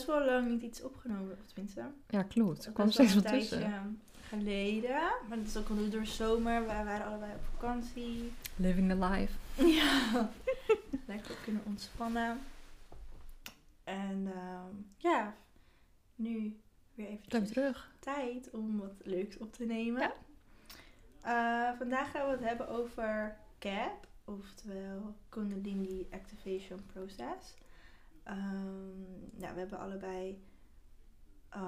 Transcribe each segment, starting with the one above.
We best wel lang niet iets opgenomen, of tenminste. Ja, klopt. Er kwam steeds wat tussen. geleden. Maar dat is ook al door zomer. Wij waren allebei op vakantie. Living the life. Ja. Lekker kunnen ontspannen. En ehm, ja, nu weer we even terug? tijd om wat leuks op te nemen. Ja. Eh, vandaag gaan we het hebben over CAP, oftewel Kundalini Activation Process. Ehm, nou, we hebben allebei. ehm,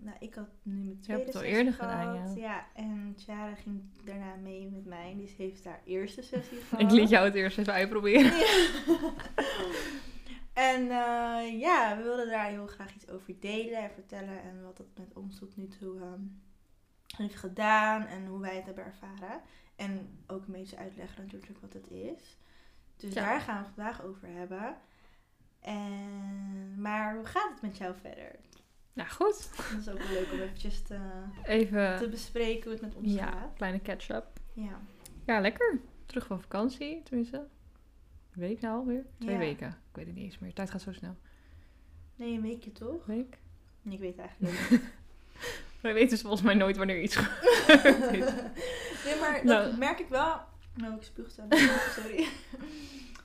nou, ik had nu mijn hebt tweede het al sessie eerder gehad. gedaan, ja. Ja, en Chiara ging daarna mee met mij. Dus heeft haar eerste sessie gehad. Ik liet jou het eerst even uitproberen. Ja. en eh, ja, we wilden daar heel graag iets over delen en vertellen. En wat het met ons tot nu toe ehm, heeft gedaan en hoe wij het hebben ervaren. En ook een beetje uitleggen natuurlijk wat het is. Dus Ja. daar gaan we vandaag over hebben. En, maar hoe gaat het met jou verder? Nou, goed. Dat is ook wel leuk om eventjes te, Even, te bespreken hoe het met ons ja, gaat. kleine catch-up. Ja. Ja, lekker. Terug van vakantie, tenminste. Een week nou alweer? Twee Ja. weken. Ik weet het niet eens meer. Tijd gaat zo snel. Nee, een weekje toch? Een week? Ik weet het eigenlijk niet. Wij weten dus volgens mij nooit wanneer iets gebeurt. nee, maar dat Nou. merk ik wel. Nou, ik spuug zo. Sorry.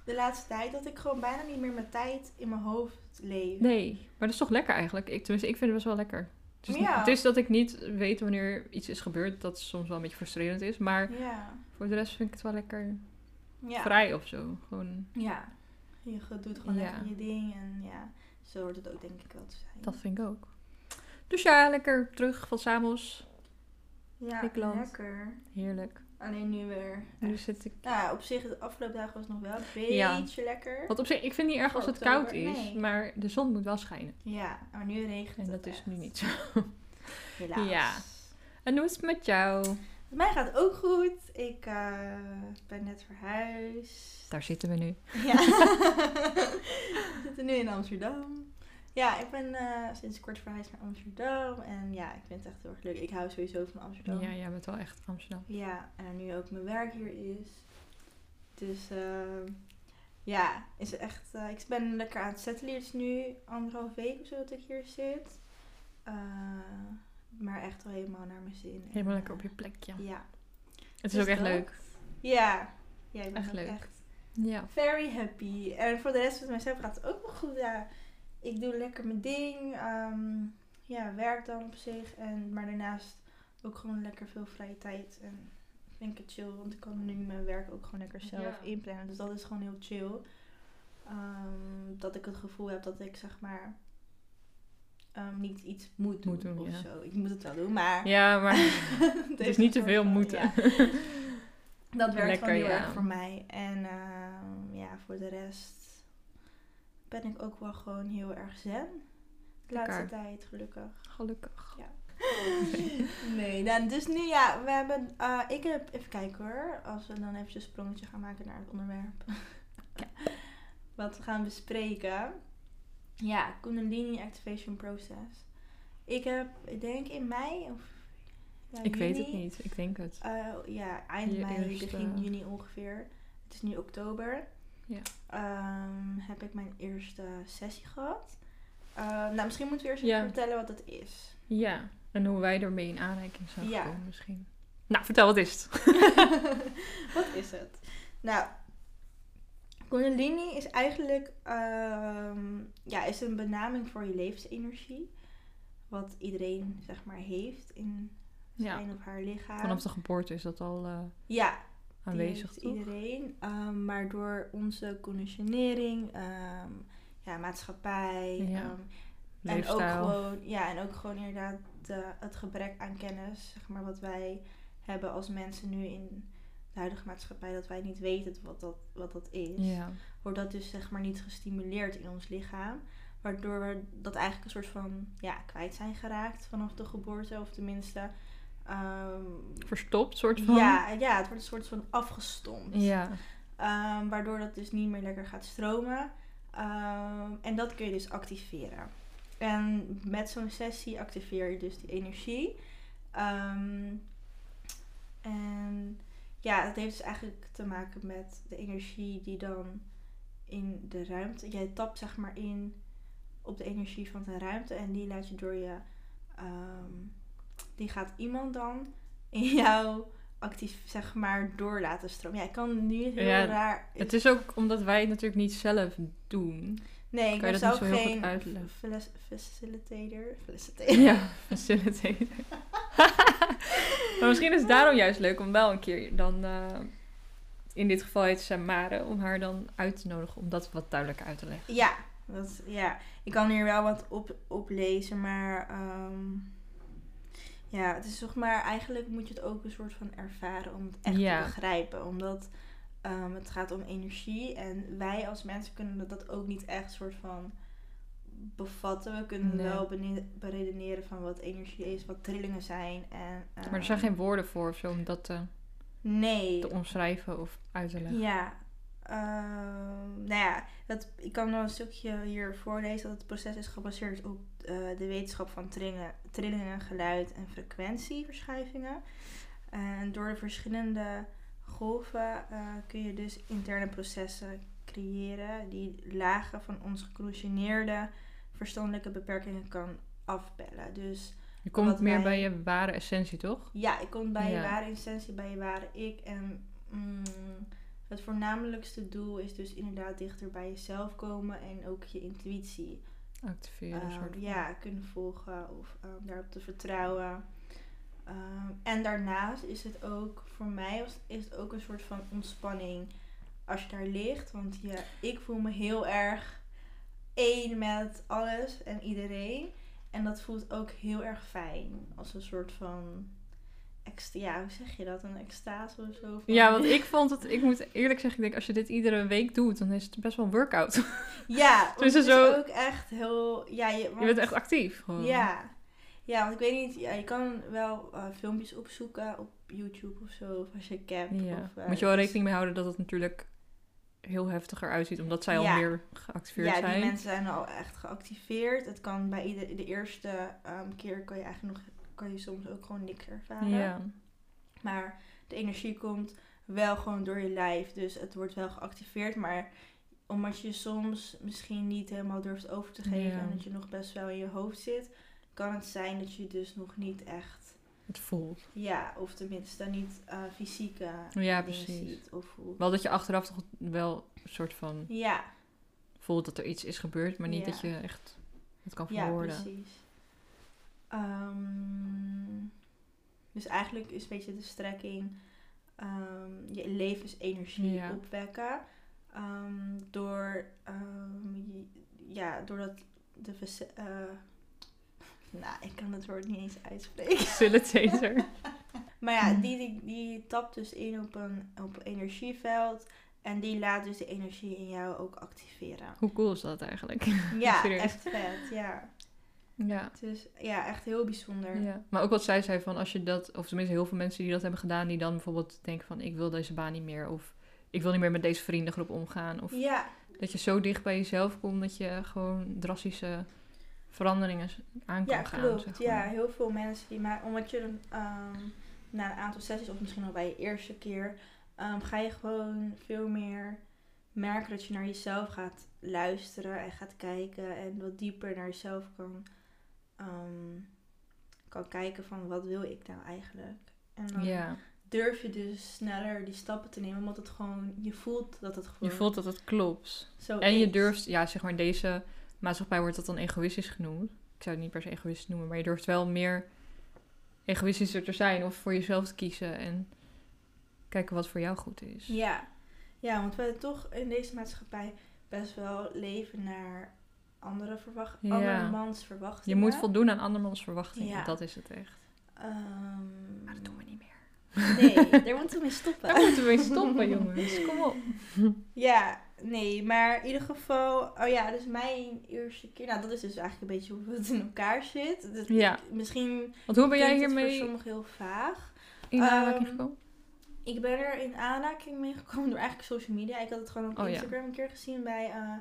De laatste tijd dat ik gewoon bijna niet meer mijn tijd in mijn hoofd leef. Nee, maar dat is toch lekker eigenlijk. Ik, tenminste, ik vind het best wel lekker. Het is, Ja. het is dat ik niet weet wanneer iets is gebeurd, dat soms wel een beetje frustrerend is. Maar Ja. voor de rest vind ik het wel lekker Ja. vrij of zo. Gewoon, Ja. Je doet gewoon lekker je ding en ja, zo hoort het ook denk ik wel te zijn. dat vind ik ook. Dus ja, lekker terug van Samos. ja, Griekenland. lekker. Heerlijk. Alleen nu weer. Nu zit ik... Nou, op zich, de afgelopen dagen was het nog wel een Ja. beetje lekker. Want op zich, ik vind het niet erg als het koud is, nee. maar de zon moet wel schijnen. Ja, maar nu regent En het dat is nu niet zo. Helaas. Ja. En hoe is het met jou? Met mij gaat het ook goed. Ik eh, ben net verhuisd. Daar zitten we nu. Ja. We zitten nu in Amsterdam. Ja, ik ben eh, sinds kort verhuisd naar Amsterdam. En ja, ik vind het echt heel erg leuk. Ik hou sowieso van Amsterdam. Ja, jij bent wel echt Amsterdam. Ja, en nu ook mijn werk hier is. Dus eh, ja, is het echt. eh, ik ben lekker aan het settelen. Het is nu anderhalf week of zo dat ik hier zit. Eh, maar echt wel helemaal naar mijn zin. En, Helemaal lekker op je plekje. Ja. Het is Dus ook echt dat. leuk. Ja. Ja, ik ben Echt leuk. echt Ja. very happy. En voor de rest van mezelf gaat het ook wel goed. Ja, ik doe lekker mijn ding. ehm, ja, werk dan op zich. En, maar daarnaast ook gewoon lekker veel vrije tijd. En vind ik het chill, want ik kan nu mijn werk ook gewoon lekker zelf Ja. inplannen. Dus dat is gewoon heel chill. Ehm, dat ik het gevoel heb dat ik zeg maar ehm, niet iets moet doen, Moet doen, of ja. zo. Ik moet het wel doen, maar Ja, maar het is niet te veel moeten. ja. Dat werkt Lekker, gewoon heel erg voor mij. En ja, voor de rest ben ik ook wel gewoon heel erg zen. De laatste Lekker. tijd, gelukkig. gelukkig. nee, dan, dus nu ja, we hebben, eh, ik heb, even kijken hoor, als we dan even een sprongetje gaan maken naar het onderwerp. Wat we gaan bespreken. Ja, Kundalini Activation Process. Ik heb, ik denk in mei of ja, Ik weet het niet. Ik denk het. eh, ja, eind mei, begin juni ongeveer. Het is nu oktober. Ja. Ehm, heb ik mijn eerste sessie gehad. Eh, nou, misschien moeten we eerst even vertellen wat het is. Ja. En hoe wij ermee in aanraking zijn Ja. gekomen misschien. Nou, vertel, wat is het? wat is het? Nou, Kundalini is eigenlijk ehm, ja, is een benaming voor je levensenergie. Wat iedereen zeg maar heeft in Ja. zijn of haar lichaam. Vanaf de geboorte is dat al eh, Ja, aanwezig, toch? iedereen. Ehm, maar door onze conditionering, ehm, ja, maatschappij. Ja. ehm, en ook gewoon, ja, en ook gewoon inderdaad de, het gebrek aan kennis, zeg maar, wat wij hebben als mensen nu in de huidige maatschappij, dat wij niet weten wat dat, wat dat is. Ja. Wordt dat dus zeg maar niet gestimuleerd in ons lichaam. Waardoor we dat eigenlijk een soort van ja, kwijt zijn geraakt vanaf de geboorte. Of tenminste, ehm, Verstopt, soort van. ja, ja, het wordt een soort van afgestompt. Ja. Ehm, waardoor dat dus niet meer lekker gaat stromen. Ehm, en dat kun je dus activeren. En met zo'n sessie activeer je dus die energie. En ja, het heeft dus eigenlijk te maken met de energie die dan in de ruimte. Jij tapt zeg maar in op de energie van de ruimte. En die laat je door je. ehm, die gaat iemand dan in jou actief, zeg maar, door laten stromen. Ja, ik kan nu heel Ja, raar. Het is ook omdat wij het natuurlijk niet zelf doen. nee, ik ben zelf geen facilitator. facilitator. Ja, facilitator. maar misschien is het daarom juist leuk om wel een keer dan... eh, in dit geval heet ze Mare, om haar dan uit te nodigen om dat wat duidelijker uit te leggen. Ja, dat, ja, ik kan hier wel wat op, op lezen, maar ehm, ja, het is toch maar eigenlijk moet je het ook een soort van ervaren om het echt Ja. te begrijpen, omdat ehm, het gaat om energie en wij als mensen kunnen dat ook niet echt soort van bevatten. We kunnen Nee. wel beredeneren van wat energie is, wat trillingen zijn en Maar er zijn ehm, geen woorden voor of zo om dat te, nee, te omschrijven of uit te leggen. Ja, nou ja, dat, ik kan nog een stukje hier voorlezen dat het proces is gebaseerd op eh, de wetenschap van trillingen, trillingen, geluid en frequentieverschuivingen. En door de verschillende golven eh, kun je dus interne processen creëren die lagen van onze geconditioneerde verstandelijke beperkingen kan afbellen. Dus Je komt meer wij- bij je ware essentie, toch? ja, ik kom bij je ware essentie, bij je ware ik. En mm, het voornamelijkste doel is dus inderdaad dichter bij jezelf komen en ook je intuïtie Activeren. ehm, soort ja, kunnen volgen of ehm, daarop te vertrouwen. Ehm, en daarnaast is het ook, voor mij is het ook een soort van ontspanning als je daar ligt. Want ja, ik voel me heel erg één met alles en iedereen. En dat voelt ook heel erg fijn. Als een soort van, ja, hoe zeg je dat? Een extase of zo? van- Ja, want ik vond het, ik moet eerlijk zeggen, ik denk als je dit iedere week doet, dan is het best wel een workout. Ja, Dus het zo- is ook echt heel... Ja, je, Je bent echt actief gewoon. Ja. Ja, want ik weet niet, ja, je kan wel eh, filmpjes opzoeken op YouTube of zo, of als je. Ja. Of, eh, Moet je wel rekening mee houden dat het natuurlijk heel heftiger uitziet, omdat zij al Ja. meer geactiveerd Ja, zijn. die mensen zijn al echt geactiveerd. Het kan bij ieder, de eerste ehm, keer kan je eigenlijk nog, kan je soms ook gewoon niks ervaren. Ja. Maar de energie komt wel gewoon door je lijf, dus het wordt wel geactiveerd. Maar omdat je soms misschien niet helemaal durft over te geven Ja. en dat je nog best wel in je hoofd zit, kan het zijn dat je dus nog niet echt Het voelt. Ja, of tenminste niet eh, fysieke Ja, precies. ziet of voelt. Wel dat je achteraf toch wel een soort van Ja, voelt dat er iets is gebeurd, maar niet Ja. dat je echt het kan ja, verwoorden. precies. Ehm, dus eigenlijk is een beetje de strekking ehm, je levensenergie Ja. opwekken. ehm, door, ja, doordat de... eh, nou, ik kan het woord niet eens uitspreken. Facilitator. Maar ja, Hmm. die, die, die tapt dus in op een, op een energieveld. En die laat dus de energie in jou ook activeren. Hoe cool is dat eigenlijk? Ja, echt vet. Ja. Ja. Dus ja, echt heel bijzonder. ja. Maar ook wat zij zei van als je dat, of tenminste heel veel mensen die dat hebben gedaan, die dan bijvoorbeeld denken van ik wil deze baan niet meer, of ik wil niet meer met deze vriendengroep omgaan, of Ja, dat je zo dicht bij jezelf komt dat je gewoon drastische veranderingen aan kan ja gaan. klopt. zeg Ja, heel veel mensen die maar omdat je dan ehm, na een aantal sessies of misschien al bij je eerste keer ehm, ga je gewoon veel meer merken dat je naar jezelf gaat luisteren en gaat kijken en wat dieper naar jezelf kan, ehm, kan kijken van wat wil ik nou eigenlijk. En dan durf je dus sneller die stappen te nemen, omdat het gewoon, je voelt dat het Je gewoon voelt dat het klopt. zo En je durft, ja, zeg maar, in deze maatschappij wordt dat dan egoïstisch genoemd. Ik zou het niet per se egoïstisch noemen, maar je durft wel meer egoïstischer te zijn of voor jezelf te kiezen en kijken wat voor jou goed is. Ja. ja, want we toch in deze maatschappij best wel leven naar andere verwacht Ja. andermans Je verwachtingen. moet voldoen aan andermans verwachtingen, Ja. dat is het echt. Ehm, Maar dat doen we niet meer. Nee, daar moeten we mee stoppen. Daar moeten we mee stoppen, jongens. Kom op. Ja, nee, maar in ieder geval, oh ja, dus mijn eerste keer, nou dat is dus eigenlijk een beetje hoe het in elkaar zit. Dus Ja. Misschien Want hoe ben jij hiermee voor sommigen heel vaag. in aanraking Ehm, gekomen? Ik ben er in aanraking mee gekomen door eigenlijk social media. Ik had het gewoon op Oh, ja. Instagram een keer gezien bij... eh,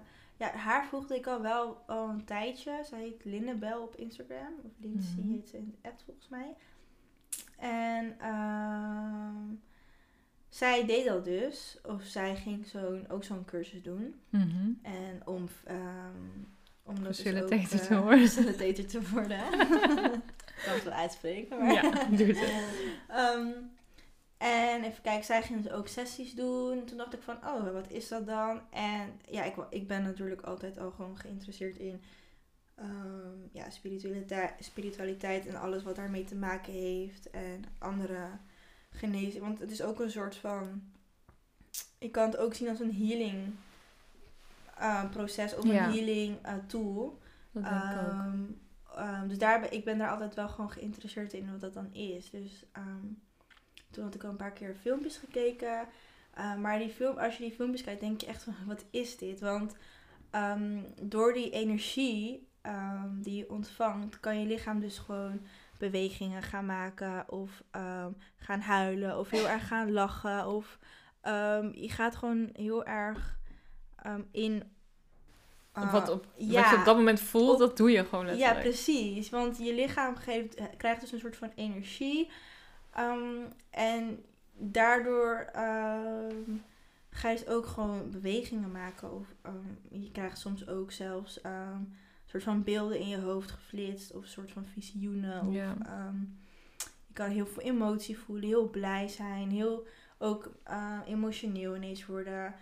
ja, haar volgde ik al wel al een tijdje. Zij heet Lindebel op Instagram. Of Lindsay Mhm. heet ze in het ad volgens mij. En ehm, zij deed dat dus. Of zij ging zo'n, ook zo'n cursus doen. Mhm. En om, ehm, Om dus Facilitator ook, eh, te worden. Facilitator te worden. Ik kan het wel uitspreken, maar... Ja, doe het. Ehm, en even kijken, zij ging dus ook sessies doen. Toen dacht ik van, oh, wat is dat dan? En ja, ik, ik ben natuurlijk altijd al gewoon geïnteresseerd in ehm, ja, spiritualiteit, spiritualiteit en alles wat daarmee te maken heeft. En andere genezing. Want het is ook een soort van... Ik kan het ook zien als een healing eh, proces of Ja. een healing eh, tool. Dat denk ik ook. Ehm, ehm, dus daar ik ben daar altijd wel gewoon geïnteresseerd in wat dat dan is. Dus toen had ik al een paar keer filmpjes gekeken. Eh, maar die film, als je die filmpjes kijkt, denk je echt van, wat is dit? Want ehm, door die energie ehm, die je ontvangt, kan je lichaam dus gewoon bewegingen gaan maken. Of ehm, gaan huilen. Of heel erg gaan lachen. Of je gaat gewoon heel erg in... eh, wat, op, ja, wat je op dat moment voelt, op- dat doe je gewoon ja, precies. Want je lichaam geeft, eh, krijgt dus een soort van energie. Ehm, en daardoor ehm, ga je ook gewoon bewegingen maken. Of ehm, je krijgt soms ook zelfs een soort van beelden in je hoofd geflitst. Of een soort van visioenen. Of, je kan heel veel emotie voelen, heel blij zijn. Heel ook eh, emotioneel ineens worden.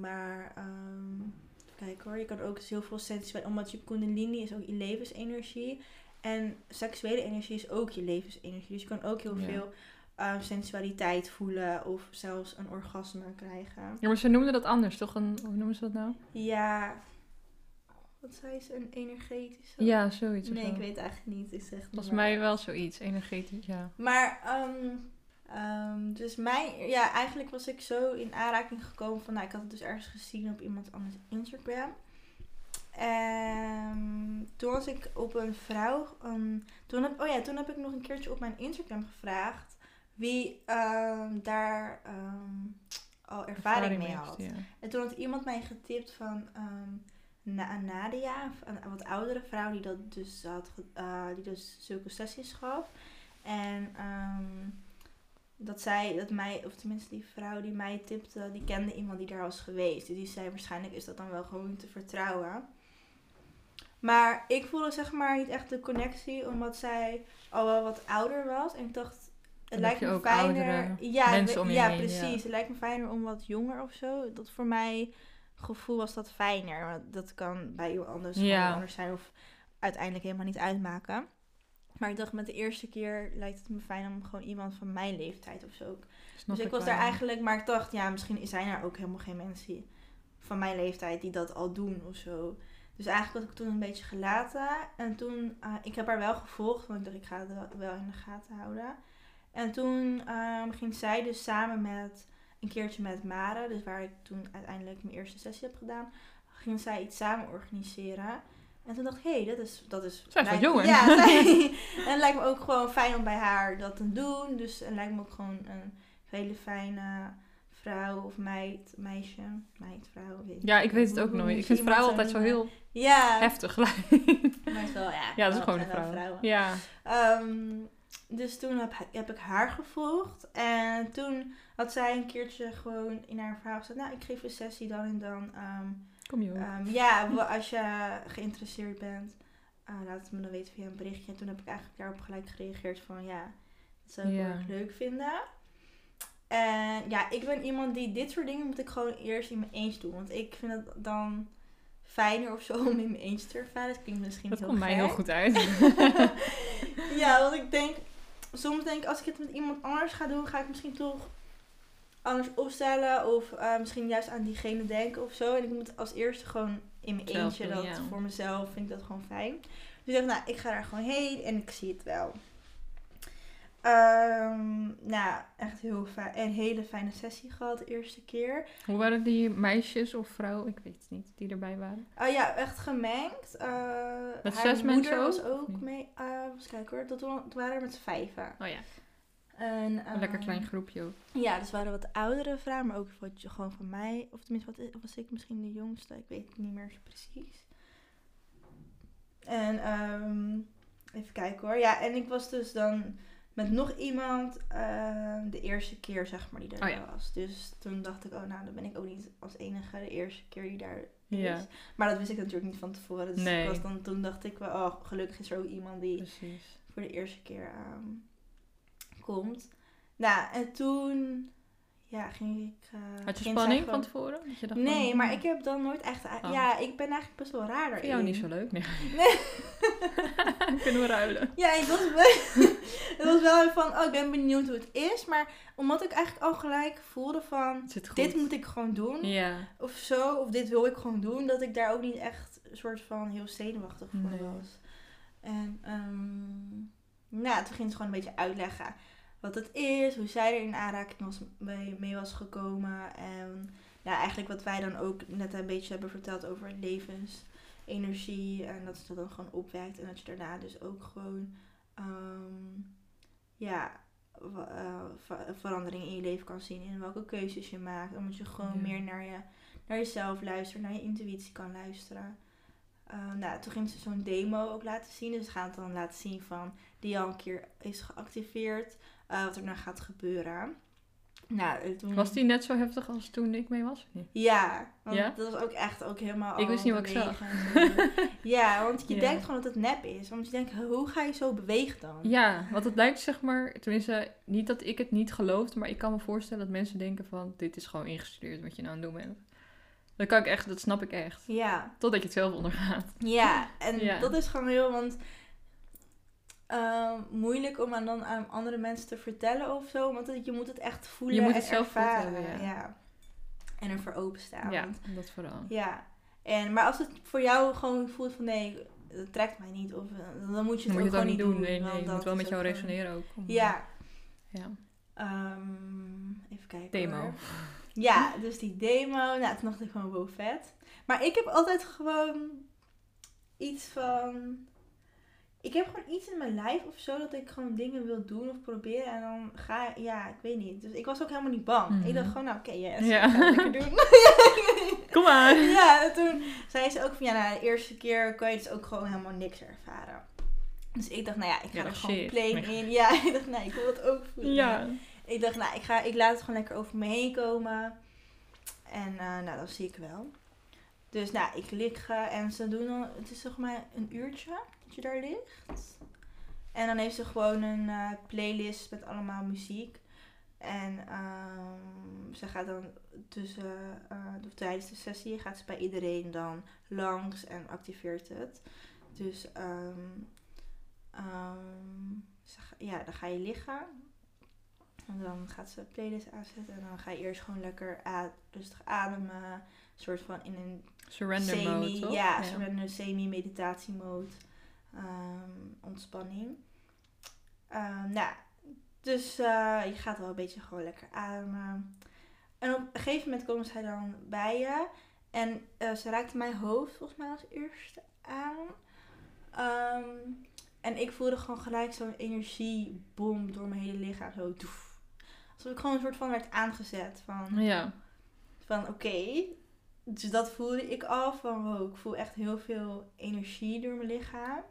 Maar Kijk hoor, je kan ook dus heel veel sensueel, omdat je kundalini is ook je levensenergie. En seksuele energie is ook je levensenergie. Dus je kan ook heel Ja. veel eh, sensualiteit voelen of zelfs een orgasme krijgen. Ja, maar ze noemden dat anders, toch? Een, hoe noemen ze dat nou? Ja, wat zei ze? Een energetische? Ja, zoiets. Nee, ik weet eigenlijk niet. Ik zeg Volgens mij wel zoiets, energetisch, ja. Maar, ehm, ehm, dus mijn, ja, eigenlijk was ik zo in aanraking gekomen van, nou, ik had het dus ergens gezien op iemand anders Instagram. En toen was ik op een vrouw, ehm, toen heb, oh ja, toen heb ik nog een keertje op mijn Instagram gevraagd wie ehm, daar al ervaring, mee heeft, had. Ja. En toen had iemand mij getipt van Na- Nadia, een, een wat oudere vrouw die dat dus had, eh, die dus zulke sessies gaf. En dat zij, dat mij, of tenminste die vrouw die mij tipte, die kende iemand die daar was geweest. Dus die zei waarschijnlijk is dat dan wel gewoon te vertrouwen. Maar ik voelde zeg maar niet echt de connectie, omdat zij al wel wat ouder was. En ik dacht, het lijkt me fijner. ja, mensen we- om je ja, heen, ja. precies. Het lijkt me fijner om wat jonger of zo. Dat voor mij gevoel was dat fijner. Want dat kan bij iemand anders Ja. anders zijn of uiteindelijk helemaal niet uitmaken. Maar ik dacht met de eerste keer lijkt het me fijn om gewoon iemand van mijn leeftijd of zo. Snap dus ik was daar eigenlijk, maar ik dacht, ja, misschien zijn er ook helemaal geen mensen van mijn leeftijd die dat al doen of zo. Dus eigenlijk had ik toen een beetje gelaten. En toen, eh, ik heb haar wel gevolgd, want ik dacht, ik ga het wel- in de gaten houden. En toen ehm, ging zij dus samen met een keertje met Mare, dus waar ik toen uiteindelijk mijn eerste sessie heb gedaan, ging zij iets samen organiseren. En toen dacht ik, hé, hey, dat is... Dat is Zij is lijkt-. Ja, zij, en het lijkt me ook gewoon fijn om bij haar dat te doen. Dus het lijkt me ook gewoon een hele fijne vrouw of meid, meisje, meid, vrouw. Weet Ja, ik weet het ook nooit. Ik vind vrouwen iemand altijd zo zou heel Ja, heftig gelijk. maar het wel, ja. Ja, dat is gewoon een vrouw. vrouwen. Ja. Ehm, dus toen heb, heb ik haar gevolgd. En toen had zij een keertje gewoon in haar verhaal gezegd... Nou, ik geef een sessie dan en dan. ehm, Kom je. Ehm, ja, als je geïnteresseerd bent, eh, laat het me dan weten via een berichtje. En toen heb ik eigenlijk daarop gelijk gereageerd van ja, dat zou ik Ja. heel erg leuk vinden. En ja, ik ben iemand die dit soort dingen moet ik gewoon eerst in mijn eentje doen. Want ik vind het dan fijner of zo om in mijn eentje te ervaren. Dat klinkt misschien dat heel komt mij heel goed uit. ja, want ik denk, soms denk ik als ik het met iemand anders ga doen, ga ik misschien toch anders opstellen. Of eh, misschien juist aan diegene denken of zo. En ik moet als eerste gewoon in mijn Zelf eentje, doen, dat ja. voor mezelf vind ik dat gewoon fijn. Dus ik dacht, nou, ik ga daar gewoon heen en ik zie het wel. Ehm, nou, echt heel fijn. Een hele fijne sessie gehad de eerste keer. Hoe waren die meisjes of vrouwen, ik weet het niet, die erbij waren? Oh ja, echt gemengd. Eh Met zes mensen was ook, of ook mee. eh eens kijken hoor. Dat waren er met vijven. Oh ja, En, een lekker ehm, klein groepje ook. Ja, dus waren wat oudere vrouwen, maar ook wat gewoon van mij. Of tenminste, wat i- was ik misschien de jongste? Ik weet het niet meer zo precies. En ehm, even kijken hoor. Ja, en ik was dus dan met nog iemand ehm, de eerste keer, zeg maar, die daar Oh ja. was. Dus toen dacht ik, oh nou, dan ben ik ook niet als enige de eerste keer die daar is. Maar dat wist ik natuurlijk niet van tevoren. Dus Nee. ik was dan, toen dacht ik wel, oh, gelukkig is er ook iemand die precies. voor de eerste keer ehm, komt. Nou, en toen ja, ging ik... eh, Had je spanning van tevoren? Dat je dacht Nee, van, maar hmm, ik heb dan nooit echt... Oh. Ja, ik ben eigenlijk best wel raar daarin. jou niet zo leuk. Nee. Nee. Kunnen we ruilen. Ja, ik was, wel- het was wel van, oh, ik ben benieuwd hoe het is. Maar omdat ik eigenlijk al gelijk voelde van, Het dit moet ik gewoon doen. Ja. Of zo, of dit wil ik gewoon doen. Dat ik daar ook niet echt een soort van heel zenuwachtig voor Nee. was. En ehm nou, toen ging ze gewoon een beetje uitleggen wat het is. Hoe zij er in aanraking was, mee, mee was gekomen. En nou, eigenlijk wat wij dan ook net een beetje hebben verteld over levensenergie. En dat ze dat dan gewoon opwekt. En dat je daarna dus ook gewoon ehm, ja, eh, veranderingen in je leven kan zien. In welke keuzes je maakt. Omdat je gewoon Ja. meer naar, je, naar jezelf luistert. Naar je intuïtie kan luisteren. Eh, nou, toen ging ze zo'n demo ook laten zien. Dus ze gaan het dan laten zien van die al een keer is geactiveerd. Eh, wat er nou gaat gebeuren. Nou, eh, toen... Was die net zo heftig als toen ik mee was? Ja, want Ja? dat was ook echt ook helemaal Ik wist niet wat ik zag. ja, want je Ja. denkt gewoon dat het nep is. Want je denkt, hoe ga je zo bewegen dan? Ja, want het lijkt zeg maar, tenminste, niet dat ik het niet geloofde, maar ik kan me voorstellen dat mensen denken van, dit is gewoon ingestudeerd wat je nou aan het doen bent. Dat kan ik echt, dat snap ik echt. Ja, Totdat je het zelf ondergaat. ja. en Ja. dat is gewoon heel, want ehm, moeilijk om aan dan aan andere mensen te vertellen of zo. Want je moet het echt voelen Je moet en het zelf voelen ervaren. hebben, ja. En ervoor openstaan. Ja, dat vooral. ja. En, maar als het voor jou gewoon voelt van nee, het trekt mij niet. Of, eh, dan moet je het moet ook gewoon niet doen. Nee, nee, je dat moet wel met jou gewoon- resoneren ook. Ja. ja. Ehm, even kijken. Demo. hoor. Ja, dus die demo. Nou, toen dacht ik gewoon wow, vet. Maar ik heb altijd gewoon iets van. Ik heb gewoon iets in mijn lijf of zo dat ik gewoon dingen wil doen of proberen. En dan ga ja, ik weet niet. Dus ik was ook helemaal niet bang. Mhm. Ik dacht gewoon, nou oké, yes, Ja. ik ga het lekker doen. Kom maar! ja, en toen zei ze ook van ja, nou, de eerste keer kan je dus ook gewoon helemaal niks ervaren. Dus ik dacht, nou ja, ik ga Ja, er gewoon shit. plain Nee. in. Ja, ik dacht, nou, ik wil het ook voelen. Ja. Ik dacht, nou, ik, ga, ik laat het gewoon lekker over me heen komen. En eh, nou, dat zie ik wel. Dus nou, ik lig eh, en ze doen dan, het is zeg maar een uurtje dat je daar ligt. En dan heeft ze gewoon een eh, playlist met allemaal muziek. En ehm, ze gaat dan tussen, of tijdens de sessie gaat ze bij iedereen dan langs en activeert het. Dus ga- ja, dan ga je liggen. En dan gaat ze playlist aanzetten. En dan ga je eerst gewoon lekker rustig ademen. Een soort van in een Surrender semi, mode, toch? ja, surrender, semi-meditatiemode. ehm, ontspanning. Ehm, nou, dus eh, je gaat wel een beetje gewoon lekker ademen. En op een gegeven moment komen zij dan bij je. En eh, ze raakte mijn hoofd volgens mij als eerste aan. Ehm, en ik voelde gewoon gelijk zo'n energiebom door mijn hele lichaam. Zo doef. Alsof ik gewoon een soort van werd aangezet. Van, Ja. van oké. Dus dat voelde ik al van wow, ik voel echt heel veel energie door mijn lichaam.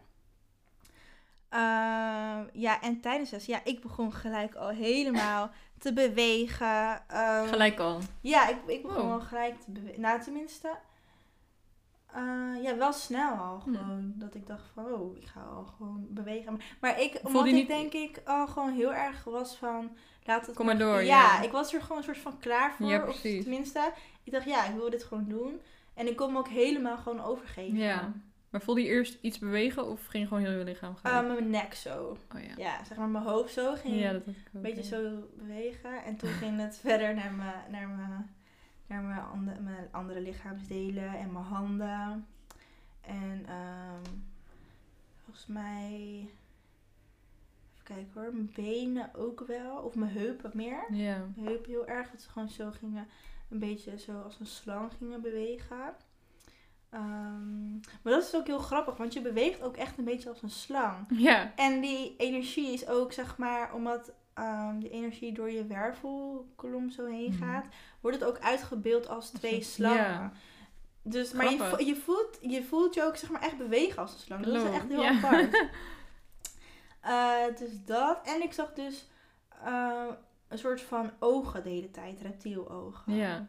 Ehm, ja, en tijdens de sessie, ja, ik begon gelijk al helemaal te bewegen. Ehm, Gelijk al. Ja, ik, ik begon Wow. al gelijk te bewegen. Nou, tenminste, eh, ja, wel snel al Hm. gewoon. Dat ik dacht van, oh, ik ga al gewoon bewegen. Maar ik, Voelde omdat ik niet- denk ik al gewoon heel erg was van, laat het Kom maar door, Ja, ja. ik was er gewoon een soort van klaar voor. Ja, of tenminste, ik dacht, ja, ik wil dit gewoon doen. En ik kon me ook helemaal gewoon overgeven. Ja. Maar voelde je eerst iets bewegen of ging gewoon heel je lichaam Eh, gaan? met mijn nek zo. oh ja. Ja, zeg maar mijn hoofd zo ging Ja, dat ook. een beetje ja. zo bewegen. En toen ging het verder naar mijn, naar mijn, naar mijn, andere, mijn andere lichaamsdelen en mijn handen. En ehm, volgens mij, even kijken hoor, mijn benen ook wel. Of mijn heupen meer. Ja. Mijn heupen heel erg, dat ze gewoon zo gingen, een beetje zo als een slang gingen bewegen. Ehm, maar dat is ook heel grappig, want je beweegt ook echt een beetje als een slang. Ja. En die energie is ook, zeg maar, omdat ehm die energie door je wervelkolom zo heen Mhm. gaat, wordt het ook uitgebeeld als twee slangen. ja. Dus, maar je, Grappig. vo- je, voelt, je voelt je ook, zeg maar, echt bewegen als een slang. Dat is echt heel apart. Eh, dus dat. En ik zag dus eh, een soort van ogen de hele tijd, reptielogen. Ja.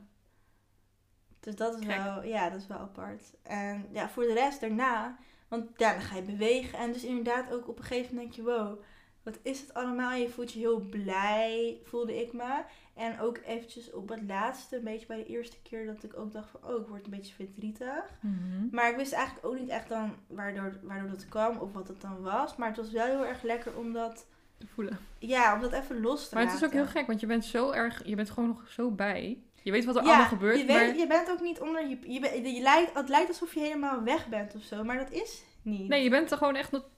Dus dat is wel, ja, dat is wel apart. En ja, voor de rest daarna, want ja, dan ga je bewegen. En dus inderdaad ook op een gegeven moment denk je, wow, wat is het allemaal? En je voelt je heel blij, voelde ik me. En ook eventjes op het laatste, een beetje bij de eerste keer dat ik ook dacht van, oh, ik word een beetje verdrietig. Mhm. Maar ik wist eigenlijk ook niet echt dan waardoor, waardoor dat kwam of wat het dan was. Maar het was wel heel erg lekker om dat, Te voelen. ja, om dat even los te Maar het is ook laten. heel gek, want je bent zo erg, je bent gewoon nog zo bij. Je weet wat er Ja, allemaal gebeurt, je, maar weet, je bent ook niet onder je... je, ben- je lijkt, het lijkt alsof je helemaal weg bent of zo, maar dat is niet. nee, je bent er gewoon echt nog,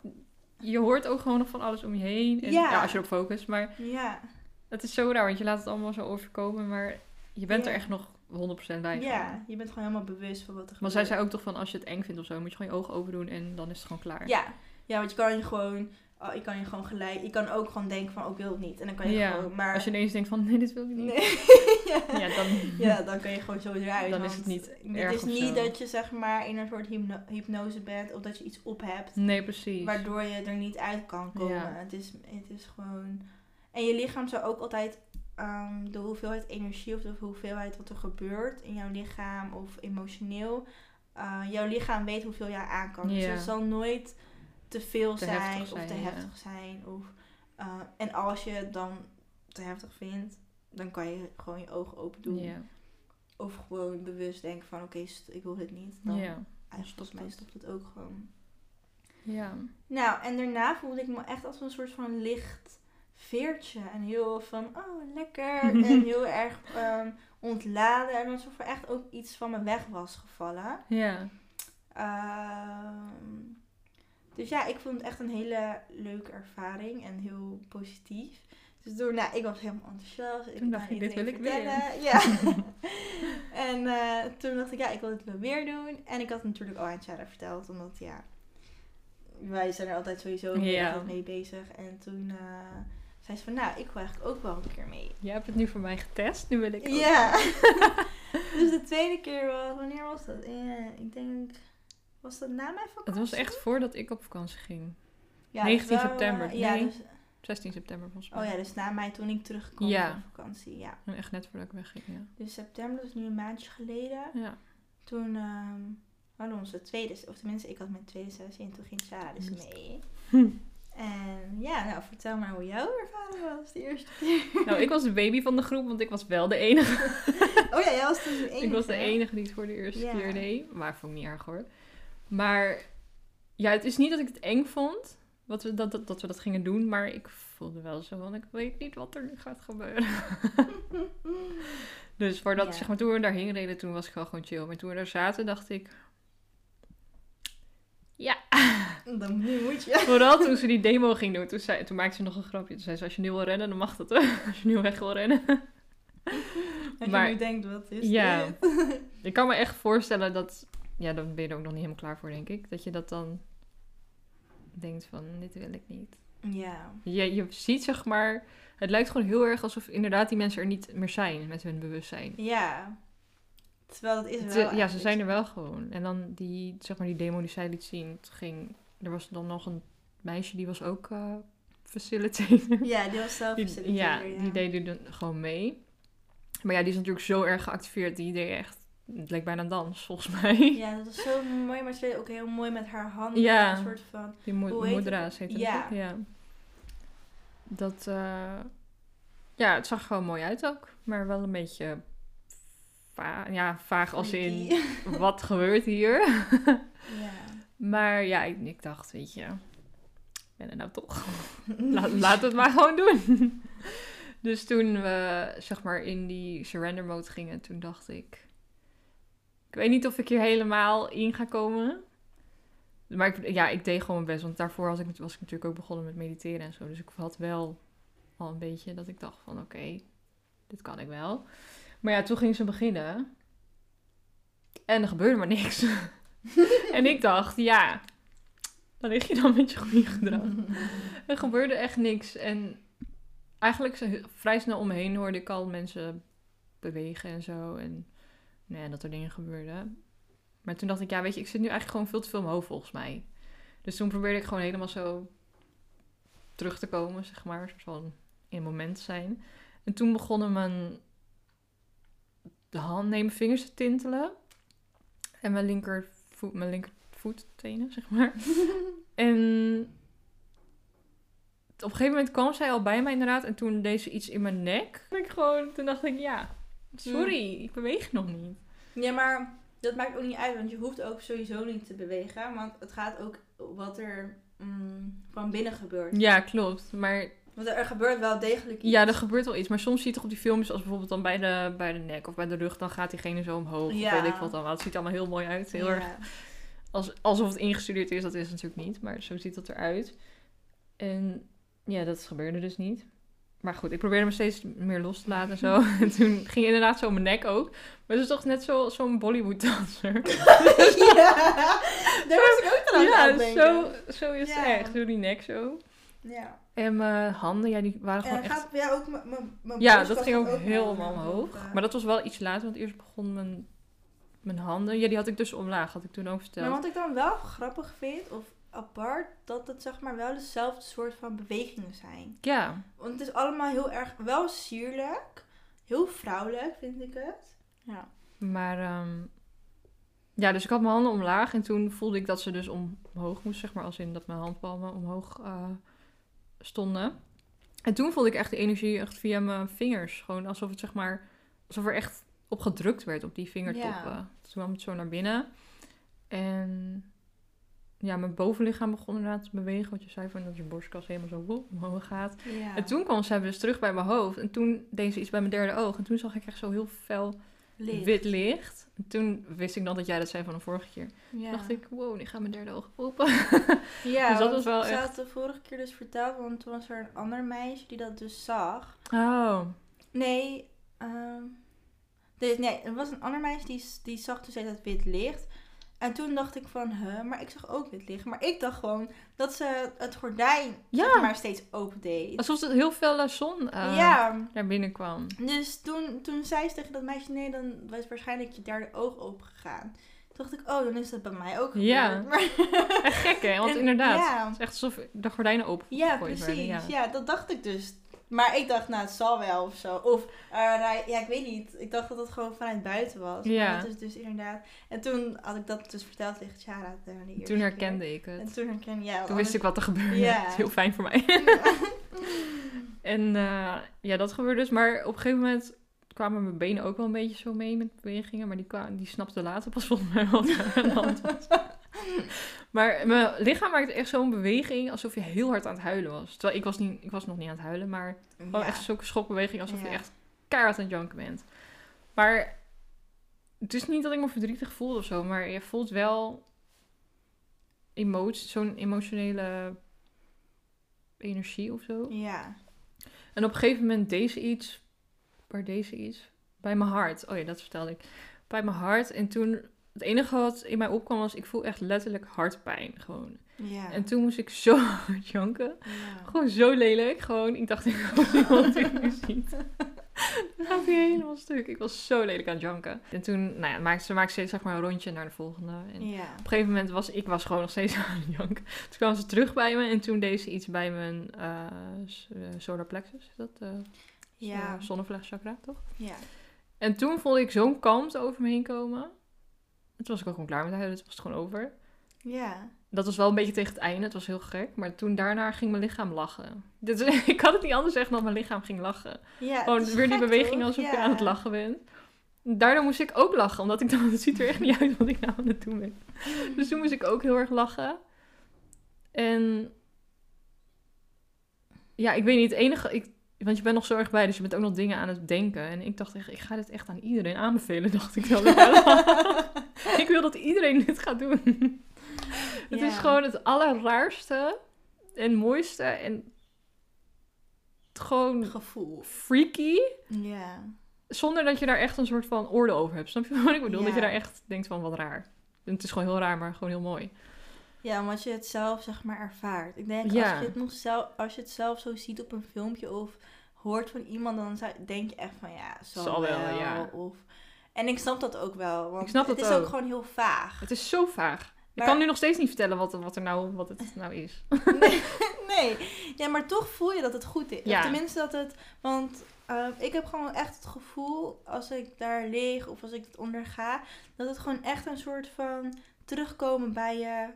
je hoort ook gewoon nog van alles om je heen. En, Ja. ja. als je erop focust, maar Ja, het is zo raar, want je laat het allemaal zo overkomen, maar je bent Ja. er echt nog 100% bij. ja, je bent gewoon helemaal bewust van wat er Maar gebeurt. zij zei ook toch van, als je het eng vindt of zo, moet je gewoon je ogen open doen en dan is het gewoon klaar. Ja, ja, want je kan je gewoon... Oh, je kan je gewoon gelijk... Je kan ook gewoon denken van, oh, ik wil het niet. En dan kan je Ja, gewoon... Maar, Als je ineens denkt van, nee, dit wil ik niet. Nee. ja. Ja, dan... Ja, dan kan je gewoon zo eruit. Dan is het niet Het is niet dat je zeg maar in een soort hypno- hypnose bent of dat je iets op hebt. Nee, precies. Waardoor je er niet uit kan komen. Ja. Het, is, het is gewoon. En je lichaam zou ook altijd ehm, de hoeveelheid energie of de hoeveelheid wat er gebeurt in jouw lichaam of emotioneel. eh, jouw lichaam weet hoeveel jij aan kan. Dus het zal nooit te veel Te zijn of te ja. heftig zijn. Of, eh, en als je het dan te heftig vindt, dan kan je gewoon je ogen open doen. Ja. Of gewoon bewust denken van oké, ik wil dit niet. Dan eigenlijk stopt volgens mij het. stopt het ook gewoon. Ja. Nou, en daarna voelde ik me echt als een soort van licht veertje. En heel van, oh, lekker. en heel erg ehm, ontladen. En alsof er echt ook iets van me weg was gevallen. Ja. Ehm, dus ja, ik vond het echt een hele leuke ervaring. En heel positief. Dus door, nou, ik was helemaal enthousiast. Ik dacht je, dit wil ik weer. Ja. en eh, toen dacht ik, ja, ik wil het wel weer doen. En ik had het natuurlijk al aan Sarah verteld. Omdat, ja, wij zijn er altijd sowieso mee, Ja. bezig. En toen eh, zei ze van, nou, ik wil eigenlijk ook wel een keer mee. Jij hebt het nu voor mij getest, nu wil ik ook. Ja. dus de tweede keer was, wanneer was dat? Eh, ik denk, was dat na mijn vakantie? Het was echt voordat ik op vakantie ging. Ja, 19 dus wel, september. eh, ja, Nee. dus, 16 september volgens mij. oh ja, dus na mij toen ik terugkwam Ja. van vakantie. Ja. En echt net voordat ik wegging, ja. Dus september, dat is nu een maandje geleden. Ja. Toen ehm hadden we onze tweede, of tenminste ik had mijn tweede sessie en toen ging Sarah dus mee. Hm. En ja, nou vertel maar hoe jouw ervaring was de eerste keer. Nou, ik was de baby van de groep, want ik was wel de enige. Oh ja, jij was dus de enige. Ik was de enige die het voor de eerste Ja. keer deed. Maar vond ik niet erg hoor. Maar ja, het is niet dat ik het eng vond. Wat we, dat, dat, dat we dat gingen doen. Maar ik voelde wel zo van, ik weet niet wat er nu gaat gebeuren. Dus voordat, Ja. zeg maar, toen we daarheen reden, toen was ik wel gewoon chill. Maar toen we daar zaten, dacht ik... Ja, Dan nu moet je. vooral toen ze die demo ging doen. Toen, zei, toen maakte ze nog een grapje. Toen zei ze, als je nu wil rennen, dan mag dat. hoor. Als je nu weg wil rennen. Als Maar- je nu denkt, wat is Ja. dit? Ik kan me echt voorstellen dat... Ja, dan ben je er ook nog niet helemaal klaar voor, denk ik. Dat je dat dan denkt van, dit wil ik niet. Ja. Je, je ziet, zeg maar... Het lijkt gewoon heel erg alsof inderdaad die mensen er niet meer zijn met hun bewustzijn. Ja. Terwijl het is wel ja, ze zijn er wel gewoon. En dan die, zeg maar, die demo die zij liet zien, het ging... Er was dan nog een meisje, die was ook eh facilitator. Ja, die was zelf Die, facilitator, ja, ja. die deed er dan gewoon mee. Maar ja, die is natuurlijk zo erg geactiveerd. Die deed echt... Het leek bijna een dans, volgens mij. Ja, dat was zo mooi, maar ze deed ook heel mooi met haar handen. Ja. Een soort van... Die mo heet moedra's heet het. Ja. toch? ja. Dat... eh, ja, het zag gewoon mooi uit ook. Maar wel een beetje... Va ja, vaag als in... Wat gebeurt hier? ja. Maar ja, ik, ik dacht, weet je, ik ben er nou toch. Laat, we het maar gewoon doen. dus toen we, zeg maar, in die surrender mode gingen, toen dacht ik... Ik weet niet of ik hier helemaal in ga komen. Maar ik, ja, ik deed gewoon mijn best. Want daarvoor was ik, was ik natuurlijk ook begonnen met mediteren en zo. Dus ik had wel al een beetje dat ik dacht van, oké, dit kan ik wel. Maar ja, toen ging ze beginnen. En er gebeurde maar niks. en ik dacht, ja, dan lig je dan met je goede gedrag. Er gebeurde echt niks. En eigenlijk vrij snel om me heen hoorde ik al mensen bewegen en zo. En nou ja, dat er dingen gebeurden. Maar toen dacht ik, ja, weet je, ik zit nu eigenlijk gewoon veel te veel in mijn hoofd volgens mij. Dus toen probeerde ik gewoon helemaal zo terug te komen, zeg maar. Van in het moment zijn. En toen begonnen mijn... de hand nemen, vingers te tintelen. En mijn linkervoet, mijn linkervoettenen, zeg maar. en op een gegeven moment kwam zij al bij mij inderdaad. En toen deed ze iets in mijn nek. En ik gewoon, toen dacht ik, ja, sorry, ik beweeg nog niet. Ja, maar dat maakt ook niet uit, want je hoeft ook sowieso niet te bewegen. Want het gaat ook wat er mm, van binnen gebeurt. Ja, klopt. Maar Want er gebeurt wel degelijk iets. ja, er gebeurt wel iets. Maar soms zie je toch op die filmpjes, als bijvoorbeeld dan bij de, bij de nek of bij de rug, dan gaat diegene zo omhoog. Of Ja. weet ik wat dan. wel. Het ziet allemaal heel mooi uit. Heel Ja. erg als, alsof het ingestudeerd is. Dat is het natuurlijk niet. Maar zo ziet het eruit. En ja, dat gebeurde dus niet. Maar goed, ik probeerde me steeds meer los te laten en zo. En toen ging inderdaad zo mijn nek ook. Maar het is toch net zo- zo'n Bollywood-danser. ja, daar was ik ook aan Ja, het denken. zo, zo is Ja. het echt. Door die nek zo. Ja. En mijn handen, ja, die waren gewoon En echt... gaat ook mijn Ja, dat ging ook naar helemaal omhoog. Maar dat was wel iets later, want eerst begon mijn, mijn handen. Ja, die had ik dus omlaag, had ik toen ook Maar verteld. wat ik dan wel grappig vind, of apart, dat het zeg maar wel dezelfde soort van bewegingen zijn. Ja, Want het is allemaal heel erg, wel sierlijk, heel vrouwelijk vind ik het. Ja. maar... ehm, ja, dus ik had mijn handen omlaag en toen voelde ik dat ze dus omhoog moest, zeg maar. Als in dat mijn handpalmen omhoog eh, stonden. En toen voelde ik echt de energie echt via mijn vingers. Gewoon alsof het zeg maar... Alsof er echt op gedrukt werd op die vingertoppen. Ja. Toen kwam het zo naar binnen. En ja, mijn bovenlichaam begon inderdaad te bewegen. Wat je zei, van dat je borstkas helemaal zo woep, omhoog gaat. ja. En toen kwam ze dus terug bij mijn hoofd. En toen deed ze iets bij mijn derde oog. En toen zag ik echt zo heel fel Licht. wit licht. En toen wist ik dan dat jij dat zei van de vorige keer. Ja. Toen dacht ik, wow, nu gaat mijn derde oog open. Ja, Dus dat want was wel ze echt- had de vorige keer dus verteld, want toen was er een ander meisje die dat dus zag. Oh, Nee, ehm dus, nee, er was een ander meisje die, die zag dus het wit licht. En toen dacht ik van, huh, maar ik zag ook wit licht. Maar ik dacht gewoon dat ze het gordijn Ja. zeg maar steeds open deed. alsof het heel veel zon eh ja, naar binnen kwam. dus toen, toen zei ze tegen dat meisje, nee, dan was waarschijnlijk je derde oog open gegaan. Toen dacht ik, oh, dan is dat bij mij ook gebeurd. Ja. Maar, Echt gek, hè? Want En- inderdaad, ja. het is echt alsof de gordijnen open ja, precies. werden. Ja. dat dacht ik dus. Maar ik dacht, nou, het zal wel of zo. Of, rij- ja, ik weet niet. Ik dacht dat het gewoon vanuit buiten was. Ja. Maar dat is dus inderdaad... En toen had ik dat dus verteld tegen Chara. Toen keer. herkende ik En het. toen herkende ja. Toen wist ik wat er gebeurde. Ja. Is heel fijn voor mij. En eh, ja, dat gebeurde dus. Maar op een gegeven moment kwamen mijn benen ook wel een beetje zo mee met bewegingen. Maar die, kwamen, die snapte later pas volgens mij wat er aan de hand was. Maar mijn lichaam maakte echt zo'n beweging alsof je heel hard aan het huilen was. Terwijl ik was, niet, ik was nog niet aan het huilen, maar gewoon Ja. echt zulke schokbeweging alsof je echt keihard aan het janken bent. Maar het is niet dat ik me verdrietig voel of zo, maar je voelt wel emotie, zo'n emotionele energie of zo. Ja. En op een gegeven moment deze iets, waar deze iets, bij mijn hart. Oh ja, dat vertelde ik. Bij mijn hart. En toen, het enige wat in mij opkwam was, ik voel echt letterlijk hartpijn gewoon. Ja. En toen moest ik zo hard janken. ja. Gewoon zo lelijk. Gewoon, ik dacht, ik hoop iemand dit nu ziet. Dan gaat hij helemaal stuk. Ik was zo lelijk aan het janken. En toen, nou ja, maakte, ze maakte steeds zeg maar een rondje naar de volgende. En Ja. op een gegeven moment was ik was gewoon nog steeds aan het janken. Toen kwam ze terug bij me en toen deed ze iets bij mijn eh, solar plexus. Is dat eh Ja. zonnevlechtchakra, toch? Ja. En toen voelde ik zo'n kalmte over me heen komen. En toen was ik ook gewoon klaar met huilen. Toen was het gewoon over. Ja. Dat was wel een beetje tegen het einde. Het was heel gek. Maar toen daarna ging mijn lichaam lachen. Dus, ik kan het niet anders zeggen dan mijn lichaam ging lachen. Ja, Gewoon het weer die beweging alsof je Ja. aan het lachen bent. Daardoor moest ik ook lachen. Omdat ik dacht, het ziet er echt niet uit wat ik nou aan het doen ben. Dus toen moest ik ook heel erg lachen. En ja, ik weet niet, het enige... Ik, want je bent nog zo erg bij, dus je bent ook nog dingen aan het denken. En ik dacht echt, ik ga dit echt aan iedereen aanbevelen, dacht ik wel. ik wil dat iedereen dit gaat doen. Het is gewoon het allerraarste en mooiste en gewoon Gevoel. freaky. Ja. Zonder dat je daar echt een soort van oordeel over hebt. Snap je wat ik bedoel? Dat je daar echt denkt van, wat raar. En het is gewoon heel raar, maar gewoon heel mooi. Ja, omdat je het zelf zeg maar ervaart. Ik denk Ja. als je het nog zelf, als je het zelf zo ziet op een filmpje of hoort van iemand, dan zou, denk je echt van ja, zal, Zal wel, wel. ja. Of, en ik snap dat ook wel, want Ik snap het is ook ook. gewoon heel vaag. Het is zo vaag. Ik kan nu nog steeds niet vertellen wat, wat, er nou, wat het nou is. nee, nee, ja, maar toch voel je dat het goed is. Ja. Of tenminste dat het, want Ehm, ik heb gewoon echt het gevoel, als ik daar lig of als ik het onderga, dat het gewoon echt een soort van terugkomen bij je,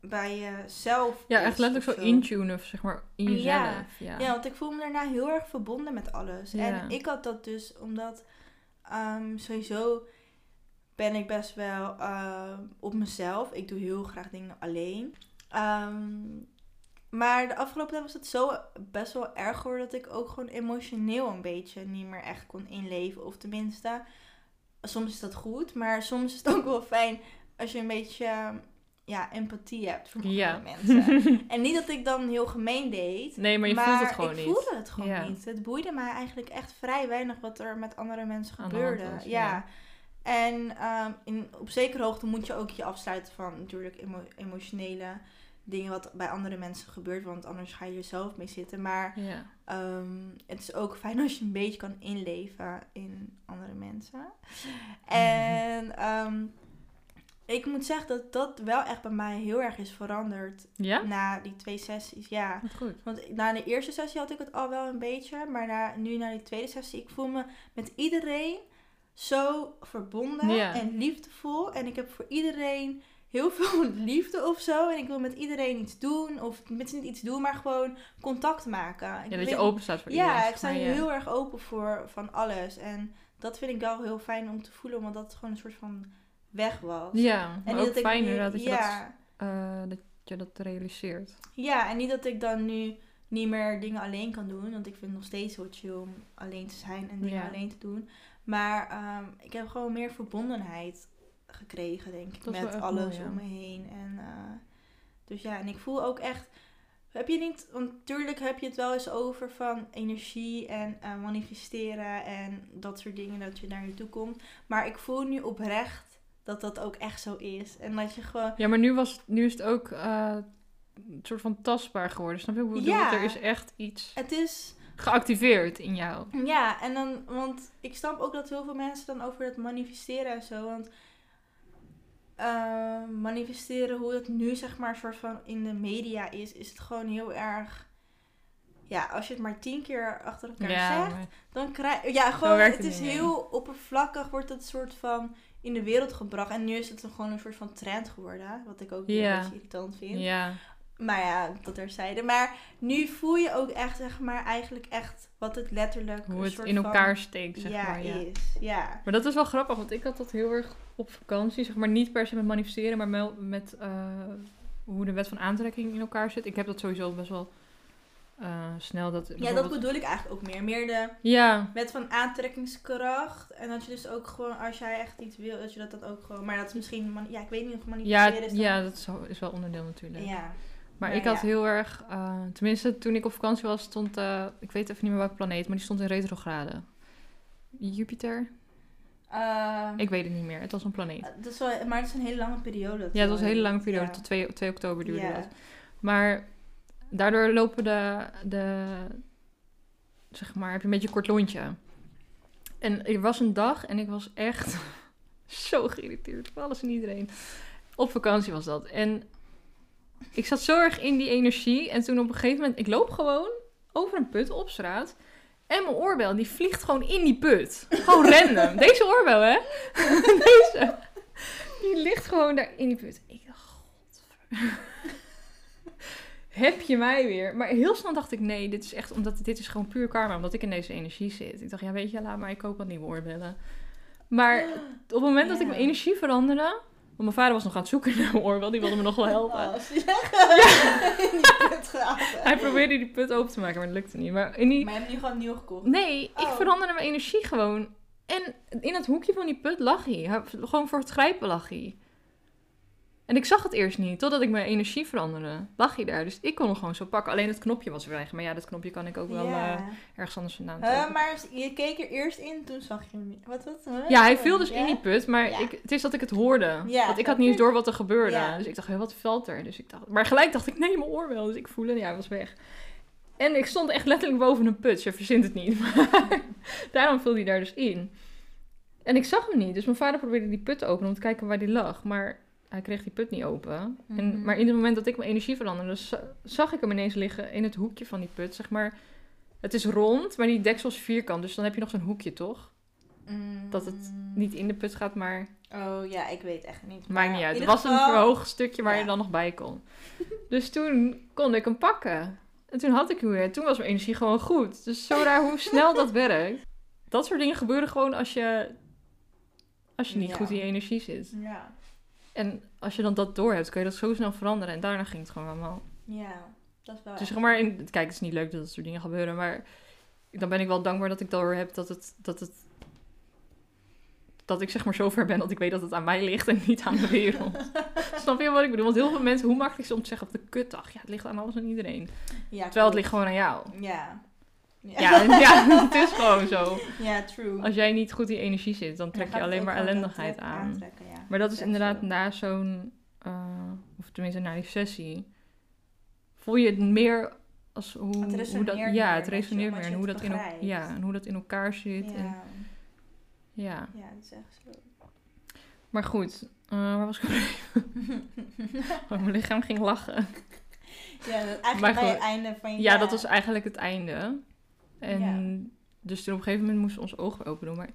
bij jezelf Ja, echt letterlijk zo intunen, zeg maar, in jezelf. Ja. Ja, Ja, want ik voel me daarna heel erg verbonden met alles. Ja. En ik had dat dus omdat ehm, sowieso ben ik best wel ehm, op mezelf. Ik doe heel graag dingen alleen. Ehm, maar de afgelopen tijd was het zo best wel erg geworden dat ik ook gewoon emotioneel een beetje niet meer echt kon inleven. Of tenminste, soms is dat goed, maar soms is het ook wel fijn als je een beetje ja, empathie hebt voor Ja. andere mensen. En niet dat ik dan heel gemeen deed. Nee, maar je voelt het gewoon ik niet. voelde het gewoon Ja. niet. Het boeide mij eigenlijk echt vrij weinig wat er met andere mensen gebeurde. was, ja. ja. En ehm, in, op zekere hoogte moet je ook je afsluiten van natuurlijk emo- emotionele dingen wat bij andere mensen gebeurt. Want anders ga je er zelf mee zitten. Maar Ja. ehm, het is ook fijn als je een beetje kan inleven in andere mensen. En ehm, ik moet zeggen dat dat wel echt bij mij heel erg is veranderd Ja? na die twee sessies. Ja. Wat goed. Want na de eerste sessie had ik het al wel een beetje. Maar na, nu na die tweede sessie, ik voel me met iedereen zo verbonden Ja. en liefdevol. En ik heb voor iedereen heel veel liefde of zo. En ik wil met iedereen iets doen. Of met niet iets doen, maar gewoon contact maken. Ik Ja, dat je open staat voor iedereen. Ja, ik sta hier ja. heel erg open voor van alles. En dat vind ik wel heel fijn om te voelen. Want dat het gewoon een soort van weg was. Ja, En ook fijn inderdaad dat je, ja, dat, eh, dat je dat realiseert. Ja, en niet dat ik dan nu niet meer dingen alleen kan doen. Want ik vind het nog steeds heel chill om alleen te zijn en dingen Ja. alleen te doen. Maar ehm, ik heb gewoon meer verbondenheid gekregen, denk ik. Met alles mooi, om me heen. En, eh, dus ja, en ik voel ook echt... Heb je niet... Want natuurlijk heb je het wel eens over van energie en eh, manifesteren en dat soort dingen. Dat je naar je toe komt. Maar ik voel nu oprecht dat dat ook echt zo is. En dat je gewoon... Ja, maar nu, was, nu is het ook eh, een soort van tastbaar geworden. Snap je? Ik bedoel, Ja. er is echt iets Het is... geactiveerd in jou. Ja, en dan, want ik snap ook dat heel veel mensen dan over het manifesteren en zo. Want eh, manifesteren, hoe het nu zeg maar soort van in de media is, is het gewoon heel erg. Ja, als je het maar tien keer achter elkaar Ja, zegt, maar- dan krijg je. Ja, gewoon, het is heel oppervlakkig, wordt het soort van in de wereld gebracht. En nu is het gewoon een soort van trend geworden, wat ik ook een beetje irritant vind. ja. Maar ja, dat terzijde. Maar nu voel je ook echt, zeg maar, eigenlijk echt wat het letterlijk hoe een het in elkaar steekt, zeg ja, maar. Ja. is. Ja. Maar dat is wel grappig, want ik had dat heel erg op vakantie. Zeg maar niet per se met manifesteren, maar met eh, hoe de wet van aantrekking in elkaar zit. Ik heb dat sowieso best wel eh, snel. Dat, ja, dat bedoel ik eigenlijk ook meer. Meer de Ja, wet van aantrekkingskracht. En dat je dus ook gewoon, als jij echt iets wil, dat je dat dan ook gewoon... Maar dat is misschien, man- ja, ik weet niet of ja, manifesteren is dan- ja, dat is, wel- onderdeel natuurlijk. Ja. Maar Maar ik had ja. heel erg, eh, tenminste toen ik op vakantie was, stond, eh, ik weet even niet meer welke planeet, maar die stond in retrograde. Jupiter? Ik weet het niet meer. Het was een planeet. dat is wel, maar het is een hele lange periode. Ja, het was een hele lange periode. Ja. Tot 2, 2 oktober duurde Ja. dat. Maar daardoor lopen de, de, zeg maar, heb je een beetje een kort lontje. En er was een dag en ik was echt zo geïrriteerd op alles en iedereen. Op vakantie was dat. En ik zat zo erg in die energie. En toen op een gegeven moment, ik loop gewoon over een put op straat. En mijn oorbel, die vliegt gewoon in die put. Gewoon random. Deze oorbel, hè? Deze. Die ligt gewoon daar in die put. Ik dacht. Heb je mij weer? Maar heel snel dacht ik, nee, dit is echt, omdat dit is gewoon puur karma, omdat ik in deze energie zit. Ik dacht, ja, weet je, laat maar, ik koop wat nieuwe oorbellen. Maar op het moment dat ik mijn energie veranderde, want mijn vader was nog aan het zoeken naar mijn oorbel, die wilde me nog wel helpen. Oh, ja. Hij probeerde die put open te maken, maar dat lukte niet. Maar in die, Maar je hebt nu gewoon nieuw gekocht. Nee, ik Oh. veranderde mijn energie gewoon. En in het hoekje van die put lag hij. Hij- Gewoon voor het grijpen lag hij. En ik zag het eerst niet, totdat ik mijn energie veranderde. Lag hij daar, dus ik kon hem gewoon zo pakken. Alleen het knopje was weg. Maar ja, dat knopje kan ik ook wel eh, ergens anders vandaan trekken. maar je keek er eerst in, toen zag je hem niet. Wat, wat? Huh? Ja, hij viel dus in die put, maar ik, het is dat ik het hoorde. Want ik had niet eens door wat er gebeurde. Dus ik dacht, wat valt er? Dus ik dacht, maar gelijk dacht ik, nee, mijn oorbel. Dus ik voelde, ja, hij was weg. En ik stond echt letterlijk boven een put. Je verzint het niet. Maar daarom viel hij daar dus in. En ik zag hem niet. Dus mijn vader probeerde die put te openen om te kijken waar die lag. Maar hij kreeg die put niet open. en, Mhm. maar in het moment dat ik mijn energie veranderde, za- zag ik hem ineens liggen in het hoekje van die put. Zeg maar Het is rond, maar die deksel is vierkant. Dus dan heb je nog zo'n hoekje, toch? Mm. Dat het Niet in de put gaat, maar Oh ja, ik weet echt niet. maakt niet uit. Het was een verhoogd stukje waar Ja. je dan nog bij kon. Dus toen kon ik hem pakken. En toen had ik hem weer. Toen was mijn energie gewoon goed. Dus zo raar hoe snel dat werkt. Dat soort dingen gebeuren gewoon als je, als je niet Ja. goed in je energie zit. Ja. En als je dan dat door hebt, kun je dat zo snel veranderen. En daarna ging het gewoon allemaal. Ja, dat is wel Dus zeg maar, in, kijk, het is niet leuk dat dat soort dingen gebeuren. Maar dan ben ik wel dankbaar dat ik door heb dat het, dat het dat ik zeg maar zo ver ben dat ik weet dat het aan mij ligt en niet aan de wereld. Snap je wat ik bedoel? Want heel veel mensen, hoe makkelijk is het om te zeggen op de kutdag? Ja, het ligt aan alles en iedereen. Ja, Terwijl het ligt gewoon aan jou. Ja. Ja, ja, het is gewoon zo. Ja, true. Als jij niet goed in energie zit, dan trek dan je alleen maar ellendigheid aan. ja. Maar dat is inderdaad na zo'n, eh, of tenminste na die sessie, voel je het meer als hoe, Het hoe dat, resoneert ja, het resoneert meer en hoe dat in, ja, en hoe dat in elkaar zit. En, Ja. ja. ja, dat is echt zo. Maar goed, eh, waar was ik? Oh, mijn lichaam ging lachen. ja, dat eigenlijk Maar bij goed. het einde van je... Ja, dat was eigenlijk het einde. En Ja. dus toen op een gegeven moment moesten we ons ogen open doen. Maar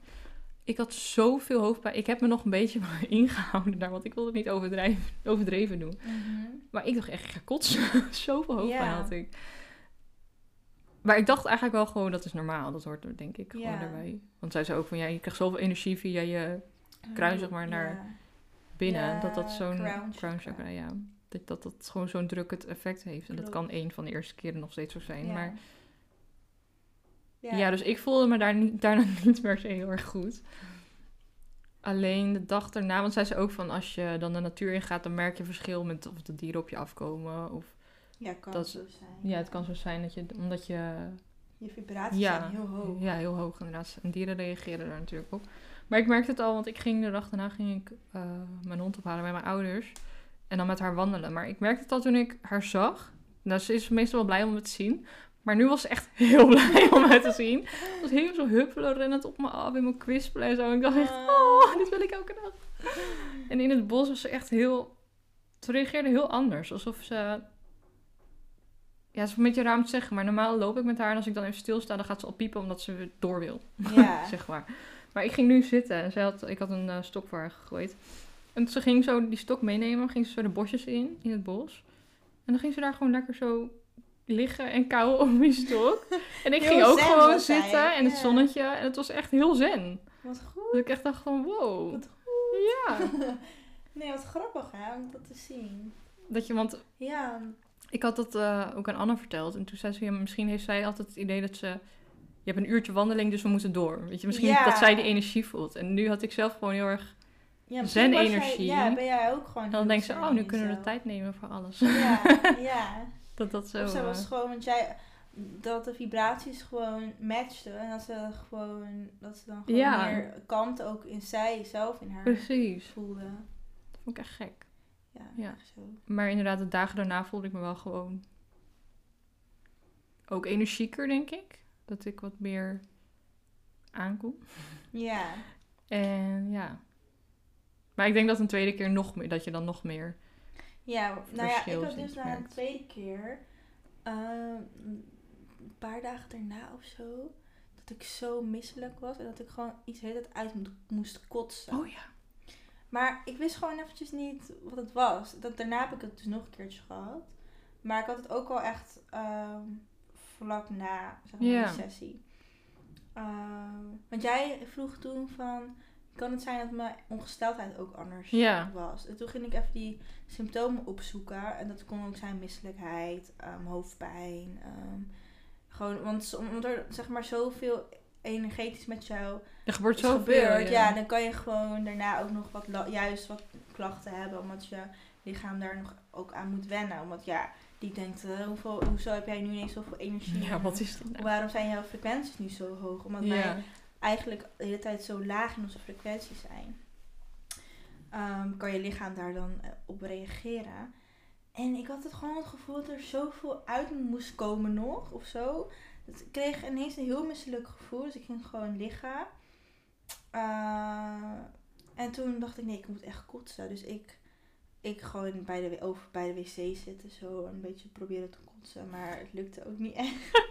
ik had zoveel hoofdpijn. Ik heb me nog een beetje ingehouden daar, want ik wilde het niet overdrijven, overdreven doen. Mhm. Maar ik dacht echt, ik ga kotsen. zoveel hoofdpijn had ik. Maar ik dacht eigenlijk wel gewoon, dat is normaal. Dat hoort er denk ik gewoon erbij. Want zij zei ook van, ja, je krijgt zoveel energie via je Kruin, zeg maar, naar binnen. Dat dat zo'n crown chakra. ja. Dat, dat dat gewoon zo'n drukkend effect heeft. En dat kan één van de eerste keren nog steeds zo zijn. Maar Ja. ja. dus ik voelde me daar niet, daarna niet meer zo heel erg goed. Alleen de dag daarna, want zij zei ook van als je dan de natuur ingaat, dan merk je verschil met of de dieren op je afkomen. Of Ja, kan dat- zo zijn. ja, het kan zo zijn dat je, omdat je Je vibraties Ja. zijn heel hoog. Ja, heel hoog inderdaad. En dieren reageren daar natuurlijk op. Maar ik merkte het al, want ik ging de dag daarna ging ik eh, mijn hond ophalen bij mijn ouders. En dan met haar wandelen. Maar ik merkte het al toen ik haar zag. Nou, ze is meestal wel blij om me te zien. Maar nu was ze echt heel blij om me te zien. Ze was heel zo huppelen, rennend op me af, in mijn kwispelen en zo. En ik dacht echt, oh, dit wil ik elke dag. En in het bos was ze echt heel... Ze reageerde heel anders. Alsof ze... Ja, het is een beetje raar om te zeggen. Maar normaal loop ik met haar en als ik dan even stilsta, dan gaat ze al piepen omdat ze weer door wil. Ja. zeg maar. Maar ik ging nu zitten en zij had, ik had een eh, stok voor haar gegooid. En ze ging zo die stok meenemen, ging ze zo de bosjes in, in het bos. En dan ging ze daar gewoon lekker zo liggen en kauwen op die stok. En ik Heel ging ook zen gewoon zij, zitten en het ja. zonnetje. En het was echt heel zen. Wat goed. Dat ik echt dacht van wow. Wat Ja. Nee, wat grappig hè, om dat te zien. Dat je, want Ja, ik had dat eh, ook aan Anne verteld. En toen zei ze, ja, misschien heeft zij altijd het idee dat ze... Je hebt een uurtje wandeling, dus we moeten door. Weet je, misschien Ja. dat zij die energie voelt. En nu had ik zelf gewoon heel erg ja Zen-energie. Ja, ben jij ook gewoon En dan denkt ze, oh, in nu kunnen we de tijd nemen voor alles. Ja, ja. Dat dat zo... Of eh, was gewoon, want jij, dat de vibraties gewoon matchten. En dat ze gewoon, dat ze dan gewoon Ja. meer kant ook in zij zelf in haar Precies. voelde. Dat vond ik echt gek. Ja, Ja. echt zo. Maar inderdaad, de dagen daarna voelde ik me wel gewoon... Ook energieker, denk ik. Dat ik wat meer aankom. Ja, En ja... Maar ik denk dat een tweede keer nog meer... Dat je dan nog meer... ja nou ja, ik had dus na de tweede keer, ehm, een paar dagen daarna of zo, dat ik zo misselijk was. En dat ik gewoon iets de hele tijd uit mo- moest kotsen. Oh ja. Maar ik wist gewoon eventjes niet wat het was. Dat, daarna heb ik het dus nog een keertje gehad. Maar ik had het ook al echt ehm, vlak na zeg maar, die sessie. Ehm, want jij vroeg toen van... Kan het zijn dat mijn ongesteldheid ook anders Ja. was? En toen ging ik even die symptomen opzoeken. En dat kon ook zijn misselijkheid, ehm, hoofdpijn. ehm, gewoon, want omdat er zeg maar zoveel energetisch met jou Er gebeurt zoveel. gebeurd, ja. dan kan je gewoon daarna ook nog wat juist wat klachten hebben, omdat je lichaam daar nog ook aan moet wennen. Omdat ja, die denkt, eh, hoeveel, hoezo heb jij nu ineens zoveel energie? Ja, wat is dat nou? Waarom zijn jouw frequenties nu zo hoog? Omdat Ja. wij eigenlijk de hele tijd zo laag in onze frequenties zijn. Ehm, kan je lichaam daar dan eh, op reageren. En ik had het gewoon het gevoel dat er zoveel uit moest komen nog, of zo. Dus ik kreeg ineens een heel misselijk gevoel, dus ik ging gewoon liggen. Eh, en toen dacht ik, nee, ik moet echt kotsen. Dus ik, ik gewoon bij de, over bij de wc zitten, zo een beetje proberen te kotsen. Maar het lukte ook niet echt.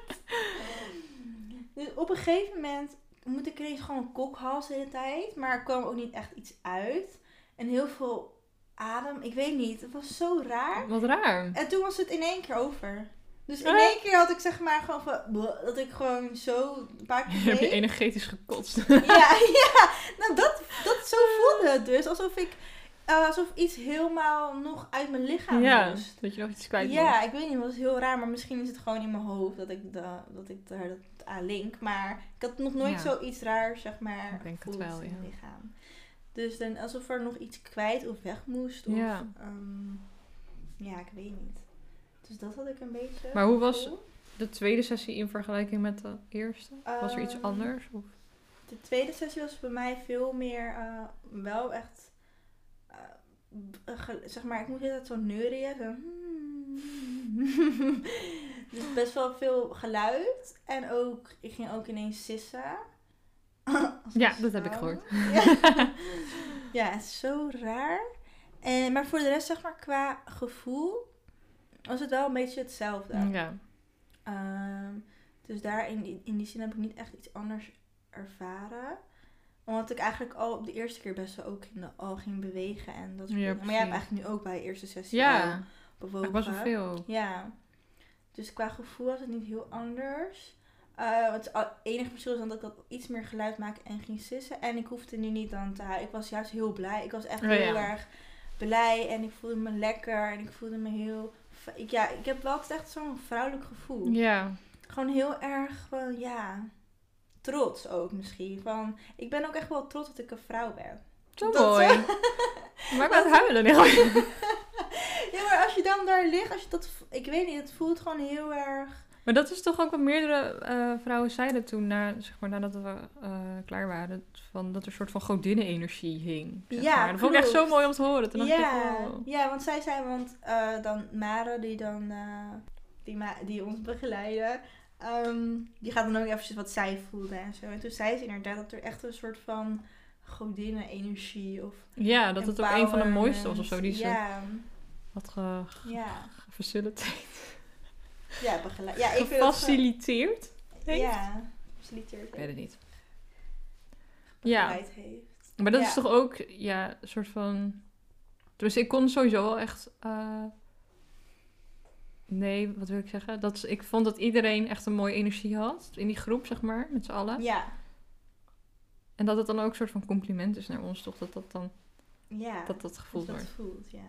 Dus op een gegeven moment moet ik ineens gewoon een kokhals de hele tijd. Maar er kwam ook niet echt iets uit. En heel veel adem. Ik weet niet. Het was zo raar. Wat raar. En toen was het in één keer over. Dus in één keer had ik zeg maar gewoon van... Dat ik gewoon zo een paar keer Heb je energetisch gekotst? Ja, ja. Nou, dat, dat, zo voelde het dus. Alsof ik... eh, alsof iets helemaal nog uit mijn lichaam ja, moest. dat je nog iets kwijt Ja, was. ik weet niet, het was heel raar, maar misschien is het gewoon in mijn hoofd dat ik, da, dat ik daar dat aan link. Maar ik had nog nooit Ja. zoiets raars, zeg maar, Ik denk het wel, in ja. mijn lichaam. Dus dan alsof er nog iets kwijt of weg moest. Of, Ja. ehm, ja, ik weet niet. Dus dat had ik een beetje. Maar hoe was-. De tweede sessie in vergelijking met de eerste? Was er iets Ehm, anders? Of? De tweede sessie was bij mij veel meer eh, wel echt. Eh, zeg maar, ik moet altijd zo neurien. Zo. dus best wel veel geluid. En ook, ik ging ook ineens sissen. Ja, dat heb ik gehoord. Ja, ja het is zo raar. En, maar voor de rest, zeg maar, qua gevoel was het wel een beetje hetzelfde. Ja. Ehm, dus daar in die, in die zin heb ik niet echt iets anders ervaren. Omdat ik eigenlijk al op de eerste keer best wel ook ging, al ging bewegen en dat soort Ja. Maar jij hebt eigenlijk nu ook bij de eerste sessie Ja, al bewogen. ik was er veel. Ja. Dus qua gevoel was het niet heel anders. Eh, het enige verschil is dan dat ik dat iets meer geluid maak en ging sissen. En ik hoefde nu niet dan te. Ik was juist heel blij. Ik was echt Oh, heel ja. erg blij en ik voelde me lekker en ik voelde me heel... Ik, ja, ik heb wel echt zo'n vrouwelijk gevoel. Ja. Gewoon heel erg, gewoon, ja, trots ook misschien. Van, ik ben ook echt wel trots dat ik een vrouw ben. Zo Dat mooi. zo- Maar ik het huilen. Ja, maar als je dan daar ligt, als je dat, ik weet niet, het voelt gewoon heel erg... Maar dat is toch ook wat meerdere eh, vrouwen zeiden toen, na, zeg maar, nadat we eh, klaar waren. Van, dat er een soort van godinnen-energie hing. Zeg Ja, maar. Dat vond ik echt zo mooi om te horen. Toen dacht Ja, ik, oh. ja, want zij zei, want eh, dan Mare, die dan, eh, die, ma die ons begeleidde, ehm, die gaat dan ook eventjes wat zij voelde en zo. En toen zei ze inderdaad dat er echt een soort van godinnen-energie of Ja, dat het ook een van de mooiste was of zo. Die ze Ja, had ge, ja, gefaciliteerd. ja, begeleid. Ja, ik Gefaciliteerd? heeft? Ja, faciliteerd. Ik weet het niet. Ja. Heeft. Maar dat Ja. is toch ook, ja, een soort van... Dus ik kon sowieso wel echt... eh, Nee, wat wil ik zeggen? Dat, is- ik vond dat iedereen echt een mooie energie had. In die groep, zeg maar, met z'n allen. Ja, En dat het dan ook een soort van compliment is naar ons, toch? Dat dat dan ja. dat dat gevoeld dat wordt. voelt, ja.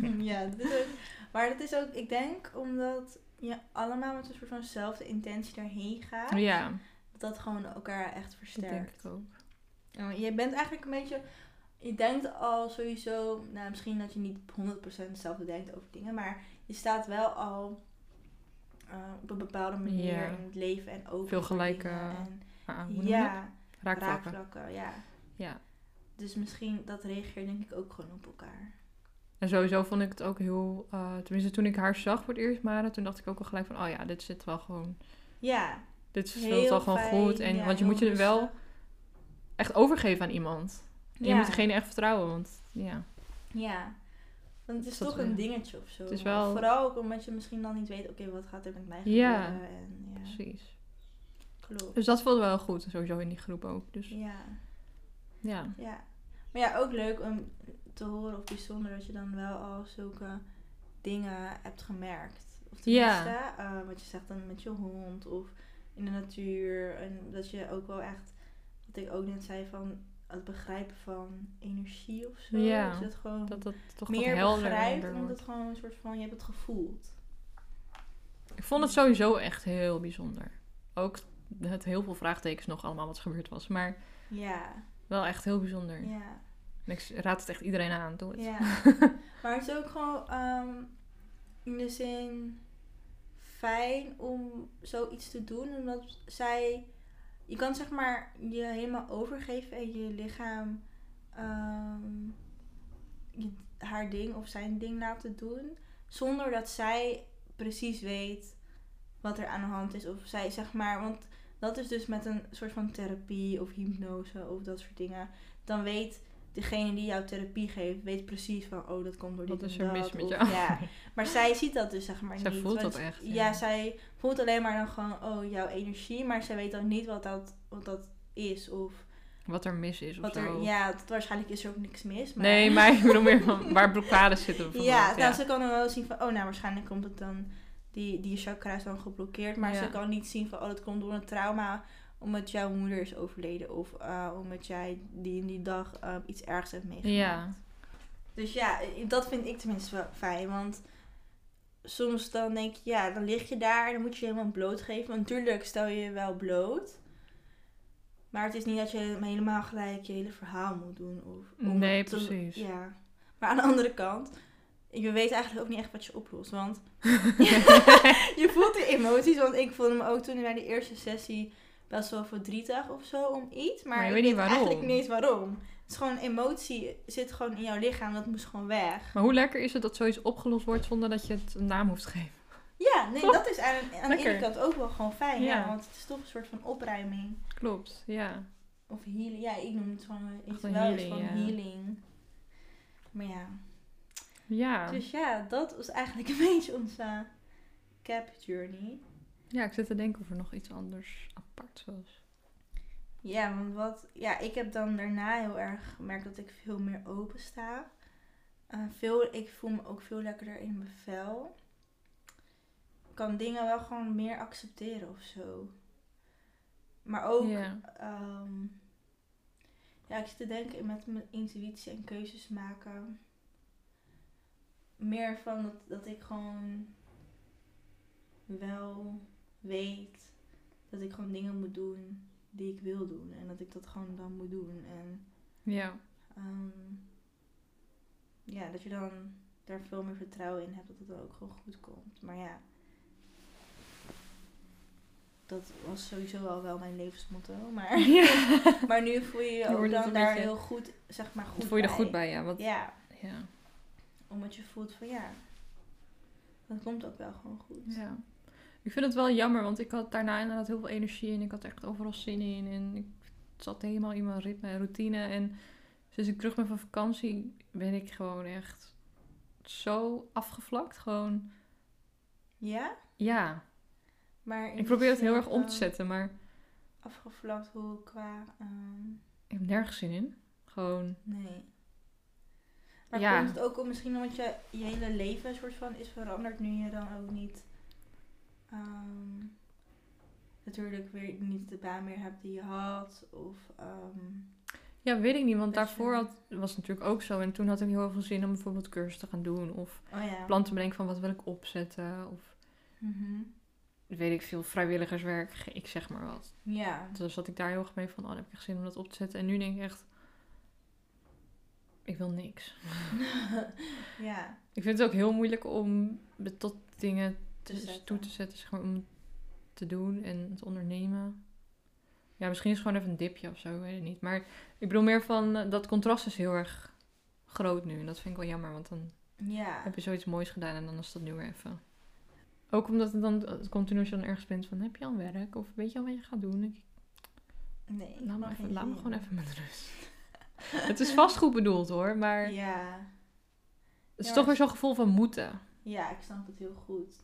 ja, dat is ook, maar dat is ook, ik denk, omdat je allemaal met een soort van zelfde intentie daarheen gaat, Ja, dat dat gewoon elkaar echt dat denk versterkt. ik ook. Ja, je bent eigenlijk een beetje, je denkt al sowieso, nou misschien dat je niet 100% hetzelfde denkt over dingen, maar je staat wel al eh, op een bepaalde manier in het leven en ook Veel over gelijke en- ja, Raakvlakken. raakvlakken, ja. Ja. Dus misschien dat reageert denk ik ook gewoon op elkaar. En sowieso vond ik het ook heel... eh, tenminste, toen ik haar zag voor het eerst, Mara, toen dacht ik ook al gelijk van... Oh ja, dit zit wel gewoon... Ja, Dit speelt wel gewoon fijn, goed. En, ja, want je moet je er wel echt overgeven aan iemand. Je Ja. moet diegene echt vertrouwen, want ja... Ja, want het is dat toch een dingetje of zo. Het is wel- Vooral ook omdat je misschien dan niet weet, oké, wat gaat er met mij Ja. gebeuren. En, ja, Precies. klopt. Dus dat voelde wel goed, sowieso in die groep ook. Dus Ja, ja. ja. Maar ja, ook leuk om te horen of bijzonder dat je dan wel al zulke dingen hebt gemerkt. Of Ja. tenminste, eh, wat je zegt dan met je hond of in de natuur. En dat je ook wel echt, wat ik ook net zei, van het begrijpen van energie of zo. Ja, het gewoon Dat dat toch meer helderder begrijpt, omdat het gewoon een soort van, je hebt het gevoeld. Ik vond het sowieso echt heel bijzonder. Ook het heel veel vraagtekens nog allemaal wat gebeurd was. Maar Ja, wel echt heel bijzonder. ja, En ik raad het echt iedereen aan. Doe het. ja. maar het is ook gewoon ehm, in de zin fijn om zoiets te doen, omdat zij, je kan zeg maar je helemaal overgeven en je lichaam ehm, je, haar ding of zijn ding laten doen, zonder dat zij precies weet wat er aan de hand is. Of zij zeg maar, want dat is dus met een soort van therapie of hypnose of dat soort dingen. Dan weet degene die jou therapie geeft, weet precies van, oh, dat komt door dit Wat is er mis dat, met of- jou? Ja, maar zij ziet dat dus zeg maar Zij niet. voelt want- dat echt, Ja. ja. zij voelt alleen maar dan gewoon, oh, jouw energie, maar zij weet dan niet wat dat, wat dat is of Wat er mis is of wat zo. er, ja, dat, waarschijnlijk is er ook niks mis. Maar, Nee, maar ik bedoel meer van waar blokkades zitten bijvoorbeeld. Ja, nou, ze kan dan wel zien van, oh, nou, waarschijnlijk komt het dan, die, die chakra is dan geblokkeerd. Maar Ja. ze kan niet zien van, oh, dat komt door een trauma, omdat jouw moeder is overleden. Of eh, omdat jij die in die dag eh, iets ergs hebt meegemaakt. Ja. Dus ja, dat vind ik tenminste wel fijn. Want soms dan denk je, ja, dan lig je daar, dan moet je je helemaal blootgeven. Want natuurlijk stel je je wel bloot. Maar het is niet dat je helemaal gelijk je hele verhaal moet doen. Of, om Nee, te- precies. ja. Maar aan de andere kant, je weet eigenlijk ook niet echt wat je oplost. Want je voelt die emoties. Want ik voelde me ook toen bij de eerste sessie best wel verdrietig of zo om iets. Maar, Maar je ik weet niet eigenlijk waarom. niet eens waarom. Het is gewoon een emotie, zit gewoon in jouw lichaam. Dat moest gewoon weg. Maar hoe lekker is het dat zoiets opgelost wordt zonder dat je het een naam hoeft te geven? Ja, nee, Toch? dat is aan, aan de ene kant ook wel gewoon fijn. Ja. Ja. want het is toch een soort van opruiming. Klopt, ja. Of healing. Ja, ik noem het gewoon iets wel healing, van ja. healing. Maar ja. Ja. Dus ja, dat was eigenlijk een beetje onze cap journey. ja, ik zit te denken of er nog iets anders apart was. Ja, want wat... Ja, ik heb dan daarna heel erg gemerkt dat ik veel meer open sta. Eh, veel, ik voel me ook veel lekkerder in mijn vel. Ik kan dingen wel gewoon meer accepteren of zo. Maar ook... Ja. Ehm, ja, ik zit te denken met mijn intuïtie en keuzes maken. Meer van dat, dat ik gewoon wel weet dat ik gewoon dingen moet doen die ik wil doen. En dat ik dat gewoon dan moet doen. En Ja. ehm, ja, dat je dan daar veel meer vertrouwen in hebt dat het dan ook gewoon goed komt. Maar ja, dat was sowieso al wel mijn levensmotto. Maar, ja. maar nu voel je je ook dan daar beetje- heel goed, zeg maar, goed voel je er bij. goed bij, ja. Want, Ja, ja. omdat je voelt van ja, dat komt ook wel gewoon goed. Ja. Ik vind het wel jammer, want ik had daarna inderdaad heel veel energie en ik had echt overal zin in. En ik zat helemaal in mijn ritme en routine. En sinds ik terug ben van vakantie ben ik gewoon echt zo afgevlakt. Gewoon, Ja? ja. Maar Ik probeer het heel erg om te zetten, maar Afgevlakt hoe qua... ehm, ik heb nergens zin in. Gewoon, nee. Maar Ja. komt het ook om misschien omdat je, je hele leven een soort van is veranderd nu je dan ook niet... ehm, natuurlijk weer niet de baan meer hebt die je had. Of... ehm, ja, weet ik niet. Want daarvoor had, was het natuurlijk ook zo. En toen had ik heel veel zin om bijvoorbeeld cursus te gaan doen. Of oh ja. plan te bedenken van wat wil ik opzetten. Of Mhm. weet ik veel, vrijwilligerswerk. Ik zeg maar wat. Ja. Dus zat ik daar heel erg mee van, oh, dan heb ik echt zin om dat op te zetten. En nu denk ik echt, ik wil niks. ja. Ik vind het ook heel moeilijk om tot dingen Te zetten. toe te zetten, zeg maar, om te doen en te ondernemen. Ja, misschien is het gewoon even een dipje of zo, ik weet het niet. Maar ik bedoel meer van, eh, dat contrast is heel erg groot nu. En dat vind ik wel jammer, want dan Ja. heb je zoiets moois gedaan en dan is dat nu weer even. Ook omdat het dan continu als je dan ergens bent van, heb je al werk? Of weet je al wat je gaat doen? Ik, Nee. ik laat me, even, laat gewoon even met rust. het is vast goed bedoeld hoor, maar Ja. het is Ja, toch weer zo'n gevoel van moeten. Ja, ik snap het heel goed.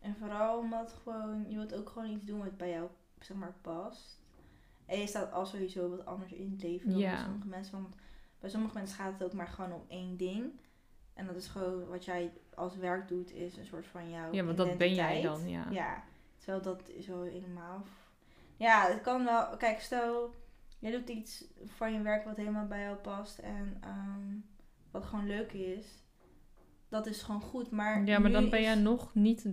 En vooral omdat gewoon, je wilt ook gewoon iets doen wat bij jou, zeg maar, past. En je staat al sowieso wat anders in het leven dan Ja. bij sommige mensen. Want bij sommige mensen gaat het ook maar gewoon om één ding. En dat is gewoon wat jij als werk doet, is een soort van jouw Ja, want dat ben jij dan, ja. Ja, terwijl dat is wel helemaal... Ja, het kan wel... Kijk, stel, jij doet iets van je werk wat helemaal bij jou past en ehm, wat gewoon leuk is. Dat is gewoon goed, maar Ja, maar dan ben jij nog niet,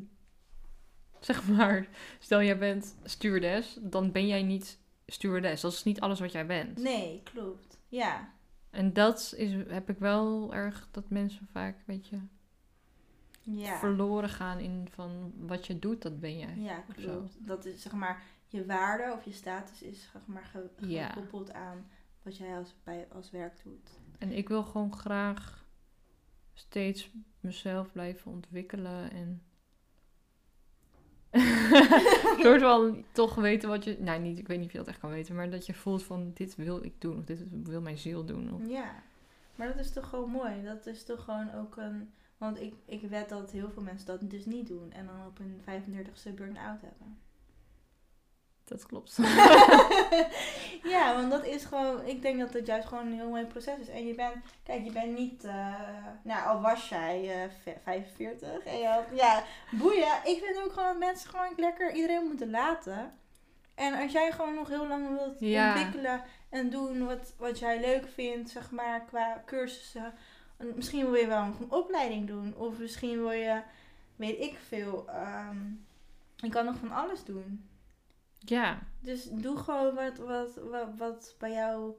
zeg maar, stel jij bent stewardess, dan ben jij niet stewardess. Dat is niet alles wat jij bent. Nee, klopt. Ja, En dat is, heb ik wel erg, dat mensen vaak, weet je, ja. verloren gaan in van wat je doet, dat ben jij. Ja, klopt. Dat is zeg maar je waarde of je status is zeg maar ge- Ja. gekoppeld aan wat jij als, bij, als werk doet. En ik wil gewoon graag steeds mezelf blijven ontwikkelen en Een soort van toch weten wat je... Nou, niet, ik weet niet of je dat echt kan weten. Maar dat je voelt van dit wil ik doen. Of dit wil mijn ziel doen. Of, Ja, maar dat is toch gewoon mooi. Dat is toch gewoon ook een... Want ik, ik weet dat heel veel mensen dat dus niet doen. En dan op hun 35ste burn-out hebben. Dat klopt. ja, want dat is gewoon... Ik denk dat het juist gewoon een heel mooi proces is. En je bent... Kijk, je bent niet... eh, nou, al was jij eh, ve- 45 en je had... Ja, boeien. Ik vind ook gewoon dat mensen gewoon lekker iedereen moeten laten. En als jij gewoon nog heel lang wilt Ja. ontwikkelen en doen wat, wat jij leuk vindt, zeg maar, qua cursussen. En Misschien wil je wel een opleiding doen. Of misschien wil je, weet ik veel, ehm, je kan nog van alles doen. Ja, Dus doe gewoon wat, wat, wat, wat bij jou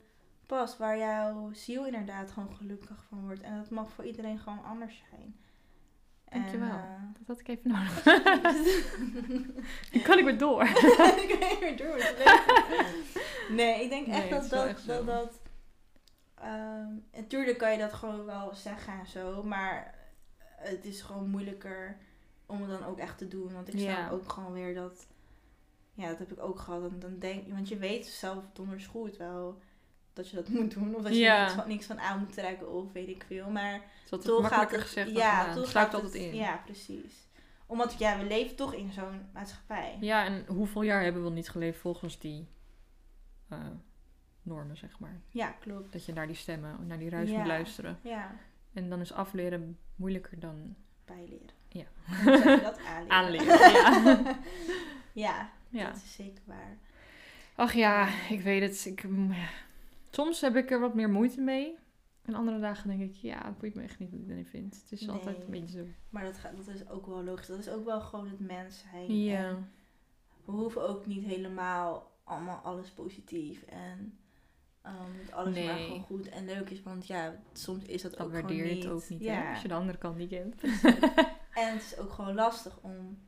past. Waar jouw ziel inderdaad gewoon gelukkig van wordt. En dat mag voor iedereen gewoon anders zijn. Dankjewel. eh, dat had ik even nodig. Dan kan ik weer door. ik weet weer door. Nee, ik denk echt dat dat... echt dat, dat ehm, natuurlijk kan je dat gewoon wel zeggen en zo. Maar het is gewoon moeilijker om het dan ook echt te doen. Want ik snap Ja. ook gewoon weer dat... Ja, dat heb ik ook gehad. Dan, dan denk, want je weet zelf donders goed wel dat je dat moet doen. Of dat je Ja. er niks van, niks van aan moet trekken of weet ik veel. Maar Dat toch gaat het... gezegd ja, toch gaat altijd het- in. Ja, precies. Omdat ja, we leven toch in zo'n maatschappij. Ja, en hoeveel jaar hebben we niet geleefd volgens die eh, normen, zeg maar. Ja, klopt. Dat je naar die stemmen, naar die ruis Ja. moet luisteren. Ja. En dan is afleren moeilijker dan bijleren. Ja. Je dat? Aanleren. aanleren. ja. ja, ja. dat is zeker waar. Ach ja, ik weet het. Ik, mm, soms heb ik er wat meer moeite mee. En andere dagen denk ik, ja, het boeit me echt niet wat iedereen vindt. Het is altijd een beetje zo. Maar dat, gaat, dat is ook wel logisch. Dat is ook wel gewoon het mens zijn. Ja. En we hoeven ook niet helemaal allemaal alles positief en ehm, dat alles maar gewoon goed en leuk is. Want ja, soms is dat Dan ook gewoon waardeer je niet. het ook niet, hè, als je de andere kant niet kent. En het is ook gewoon lastig om.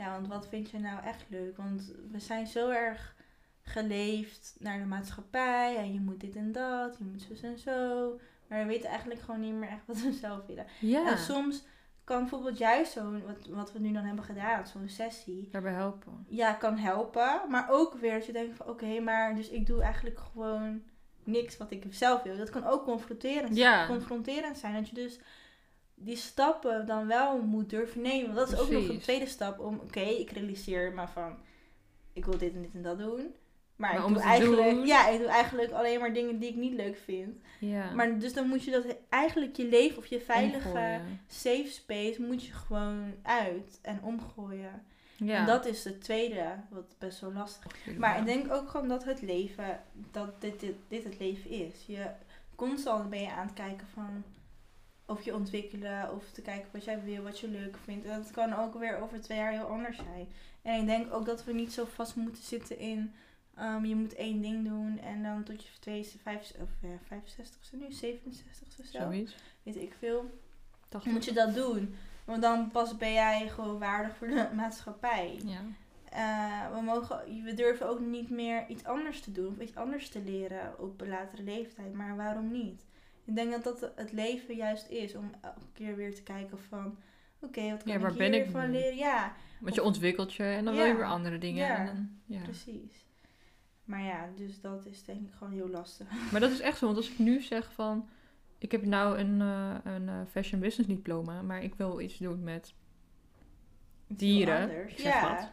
Ja, want wat vind je nou echt leuk? Want we zijn zo erg geleefd naar de maatschappij. En je moet dit en dat, je moet zus en zo. Maar we weten eigenlijk gewoon niet meer echt wat we zelf willen. Ja, En soms kan bijvoorbeeld juist zo'n, wat, wat we nu dan hebben gedaan, zo'n sessie. daarbij helpen. Ja, kan helpen. Maar ook weer dat je denkt van oké, maar dus ik doe eigenlijk gewoon niks wat ik zelf wil. Dat kan ook confronterend, Ja. confronterend zijn. Dat je dus die stappen dan wel moet durven nemen. Want dat is ook nog een tweede stap om, oké, ik realiseer me van ik wil dit en dit en dat doen. Maar, Maar ik doe eigenlijk, doen- ja, ik doe eigenlijk alleen maar dingen die ik niet leuk vind. Ja. Maar dus dan moet je dat eigenlijk je leven of je veilige Omgooien. safe space moet je gewoon uit en omgooien. Ja. En dat is het tweede, wat best wel lastig is. Maar ik denk ook gewoon dat het leven, dat dit, dit, dit het leven is. Je constant ben je aan het kijken van of je ontwikkelen, of te kijken wat jij wil, wat je leuk vindt. En dat kan ook weer over twee jaar heel anders zijn. En ik denk ook dat we niet zo vast moeten zitten in ehm, je moet één ding doen en dan tot je twee, vijf, of, ja, 65ste nu, 67ste zo, Zoiets. weet ik veel. 80. Moet je dat doen. Want dan pas ben jij gewoon waardig voor de maatschappij. Ja. Eh, we, mogen, we durven ook niet meer iets anders te doen of iets anders te leren op een latere leeftijd. Maar waarom niet? Ik denk dat dat het leven juist is om elke keer weer te kijken van... Oké, wat kan Ja, waar ik ben ik hiervan nu? leren? Ja, Want je ontwikkelt je en dan wil je weer andere dingen. Ja. En dan, ja. precies. Maar ja, dus dat is denk ik gewoon heel lastig. Maar dat is echt zo, want als ik nu zeg van... Ik heb nou een, eh, een eh, fashion business diploma, maar ik wil iets doen met... Dieren, anders. ik zeg ja. wat.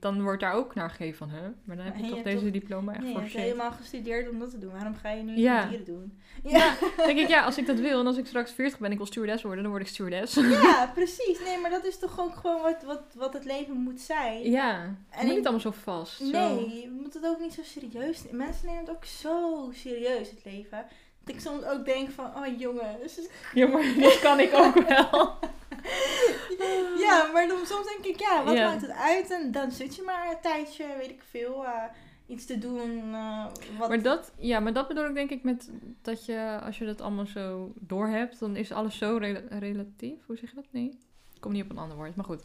Dan wordt daar ook naar gegeven van, hè? Maar dan heb je je toch deze toch- diploma echt Nee, je voor hebt shit. helemaal gestudeerd om dat te doen. Waarom ga je nu Ja. dieren doen? Ja, denk ik, ja, als ik dat wil en als ik straks 40 ben en ik wil stewardess worden, dan word ik stewardess. Ja, precies. Nee, maar dat is toch ook gewoon wat, wat, wat het leven moet zijn. Ja, En niet ik- allemaal zo vast. Zo. Nee, je moet het ook niet zo serieus nemen. Mensen nemen het ook zo serieus, het leven. Dat ik soms ook denk van, oh jongens. Ja, maar dat kan ik ook wel. Ja, maar dan, soms denk ik, ja, wat Ja. maakt het uit? En dan zit je maar een tijdje, weet ik veel, eh, iets te doen. eh, wat... Maar dat, ja, maar dat bedoel ik denk ik met dat je, als je dat allemaal zo doorhebt, dan is alles zo rela- relatief. Hoe zeg je dat? Nee, ik kom niet op een ander woord. Maar goed,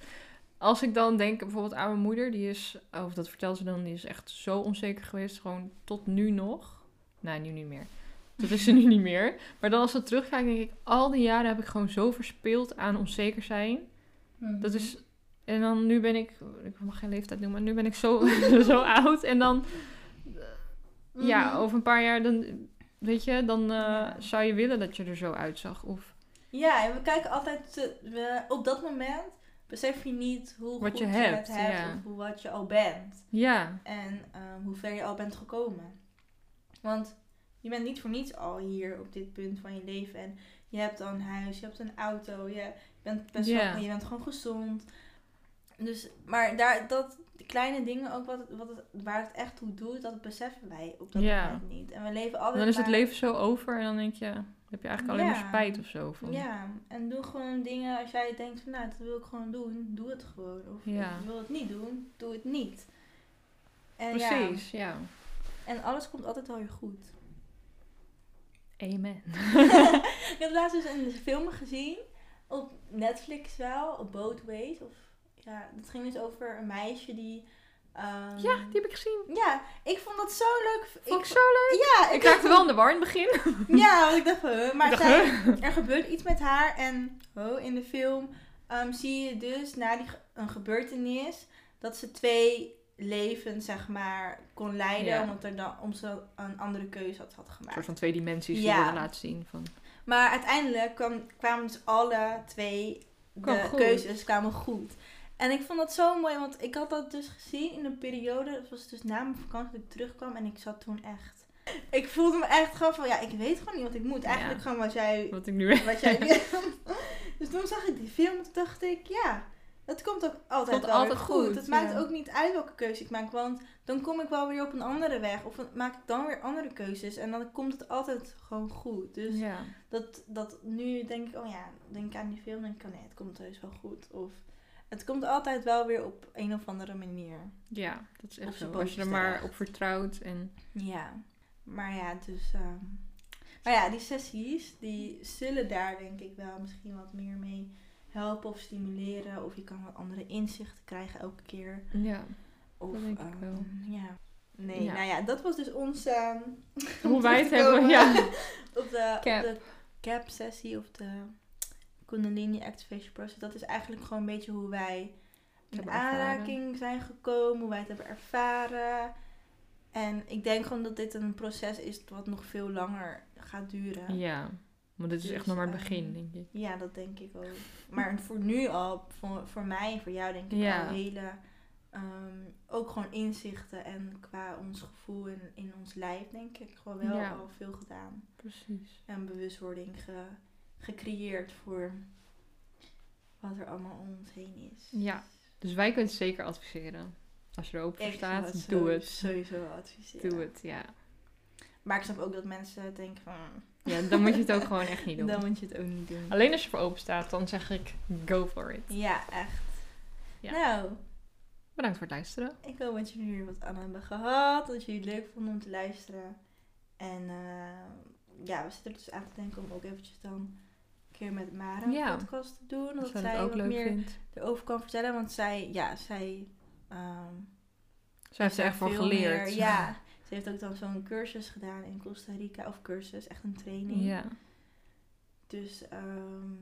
als ik dan denk bijvoorbeeld aan mijn moeder, die is, of dat vertelt ze dan, die is echt zo onzeker geweest, gewoon tot nu nog. Nee, nu niet meer. Dat is ze nu niet meer. Maar dan als we terugkijken, denk ik, al die jaren heb ik gewoon zo verspeeld aan onzeker zijn. Mhm. Dat is En dan nu ben ik, ik mag geen leeftijd noemen, nu ben ik zo, zo oud. En dan, ja, Mhm. over een paar jaar, dan, weet je, dan eh, Ja. zou je willen dat je er zo uitzag. Of Ja, en we kijken altijd, te- we, op dat moment besef je niet hoe Wat goed je je, hebt, het hebt ja. of hoe, wat je al bent. ja, En ehm, hoe ver je al bent gekomen. Want je bent niet voor niets al hier op dit punt van je leven. En je hebt al een huis, je hebt een auto, je bent best Ja. wel, je bent gewoon gezond. Dus, maar daar, dat, kleine dingen ook, wat wat het, waar het echt toe doet, dat beseffen wij op dat Ja. moment niet. En we leven en altijd dan is het maar- leven zo over en dan denk je, heb je eigenlijk alleen Ja. maar spijt of zo. Van. Ja, en doe gewoon dingen als jij denkt van nou, dat wil ik gewoon doen, doe het gewoon. Of Ja. ik wil het niet doen, doe het niet. En ja, Precies, ja. en alles komt altijd wel weer goed. Amen. ik heb laatst dus een film gezien, op Netflix wel, op Boatways. Of, ja, dat ging dus over een meisje die... ehm, Ja, die heb ik gezien. ja, ik vond dat zo leuk. Vond ik zo leuk. Ja, Ik raakte wel in de war in het begin. Ja, want ik dacht, huh, maar Ik dacht, zij, huh? er gebeurt iets met haar en oh, in de film ehm, zie je dus na die, een gebeurtenis dat ze twee levens, zeg maar, kon leiden Ja. omdat, er dan, om ze een andere keuze had, had Een gemaakt. soort van twee dimensies die Ja. laten zien. Van. Maar uiteindelijk kwam, kwamen dus alle twee de goed. keuzes kwamen goed. En ik vond dat zo mooi, want ik had dat dus gezien in een periode. Het was dus na mijn vakantie dat ik terugkwam en ik zat toen echt... Ik voelde me echt gewoon van, ja, ik weet gewoon niet wat ik moet. Eigenlijk Ja. gewoon wat jij Wat ik nu weet. wat jij Dus toen zag ik die film en toen dacht ik, ja, het komt ook altijd Komt wel altijd weer goed. goed, Het maakt ook niet uit welke keuze ik maak, want dan kom ik wel weer op een andere weg. Of maak ik dan weer andere keuzes en dan komt het altijd gewoon goed. Dus Ja. dat, dat nu denk ik, oh ja, denk ik aan die film en denk ik, oh nee, het komt heus wel goed. Of het komt altijd wel weer op een of andere manier. ja, dat is echt zo. Als je er maar op vertrouwt. En Ja, maar ja, dus. ehm, maar ja, die sessies, die zullen daar denk ik wel misschien wat meer mee helpen of stimuleren. Of je kan wat andere inzichten krijgen elke keer. ja, Of, Dat denk ik ehm, wel. Ja. Nee, Ja. nou ja, dat was dus ons. ehm, hoe wij het hebben. Ja. Op de, Cap. op de cap sessie of de Kundalini Activation Process. Dat is eigenlijk gewoon een beetje hoe wij in aanraking zijn gekomen, hoe wij het hebben ervaren. En ik denk gewoon dat dit een proces is wat nog veel langer gaat duren. ja, maar dit is Dus, echt nog maar het ehm, begin, denk ik. Ja, dat denk ik ook. Maar voor nu al, voor, voor mij en voor jou denk ik Ja. al hele... ehm, ook gewoon inzichten en qua ons gevoel in, in ons lijf denk ik gewoon wel Ja. al veel gedaan. Precies. En bewustwording ge, gecreëerd voor wat er allemaal om ons heen is. Ja, dus wij kunnen het zeker adviseren. Als je er open voor staat, het doe zo- het. Sowieso adviseren. Doe het, ja. Maar ik snap ook dat mensen denken van... Ja, dan moet je het ook gewoon echt niet doen. Dan moet je het ook niet doen. Alleen als je voor open staat, dan zeg ik go for it. Ja, echt. Ja. Nou, Bedankt voor het luisteren. ik hoop dat jullie wat aan hebben gehad. Dat jullie het leuk vonden om te luisteren. En eh, ja, we zitten er dus aan te denken om ook eventjes dan een keer met Mara een Ja. podcast te doen. Dat zij ook wat leuk meer vindt. erover kan vertellen. Want zij, ja, zij... ehm, Zij heeft er echt veel geleerd. meer- ja, ze heeft ook dan zo'n cursus gedaan in Costa Rica. Of cursus, echt een training. Ja, Dus ehm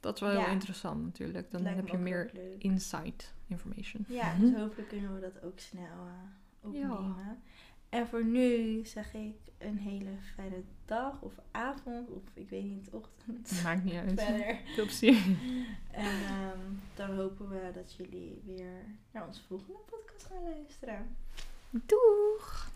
dat is wel Ja. heel interessant natuurlijk. Dan heb je meer insight information. Ja, dus hopelijk kunnen we dat ook snel eh, opnemen. En voor nu zeg ik een hele fijne dag of avond of ik weet niet, ochtend. Maakt niet uit. Verder. Veel plezier. En ehm, dan hopen we dat jullie weer naar onze volgende podcast gaan luisteren. Doeg!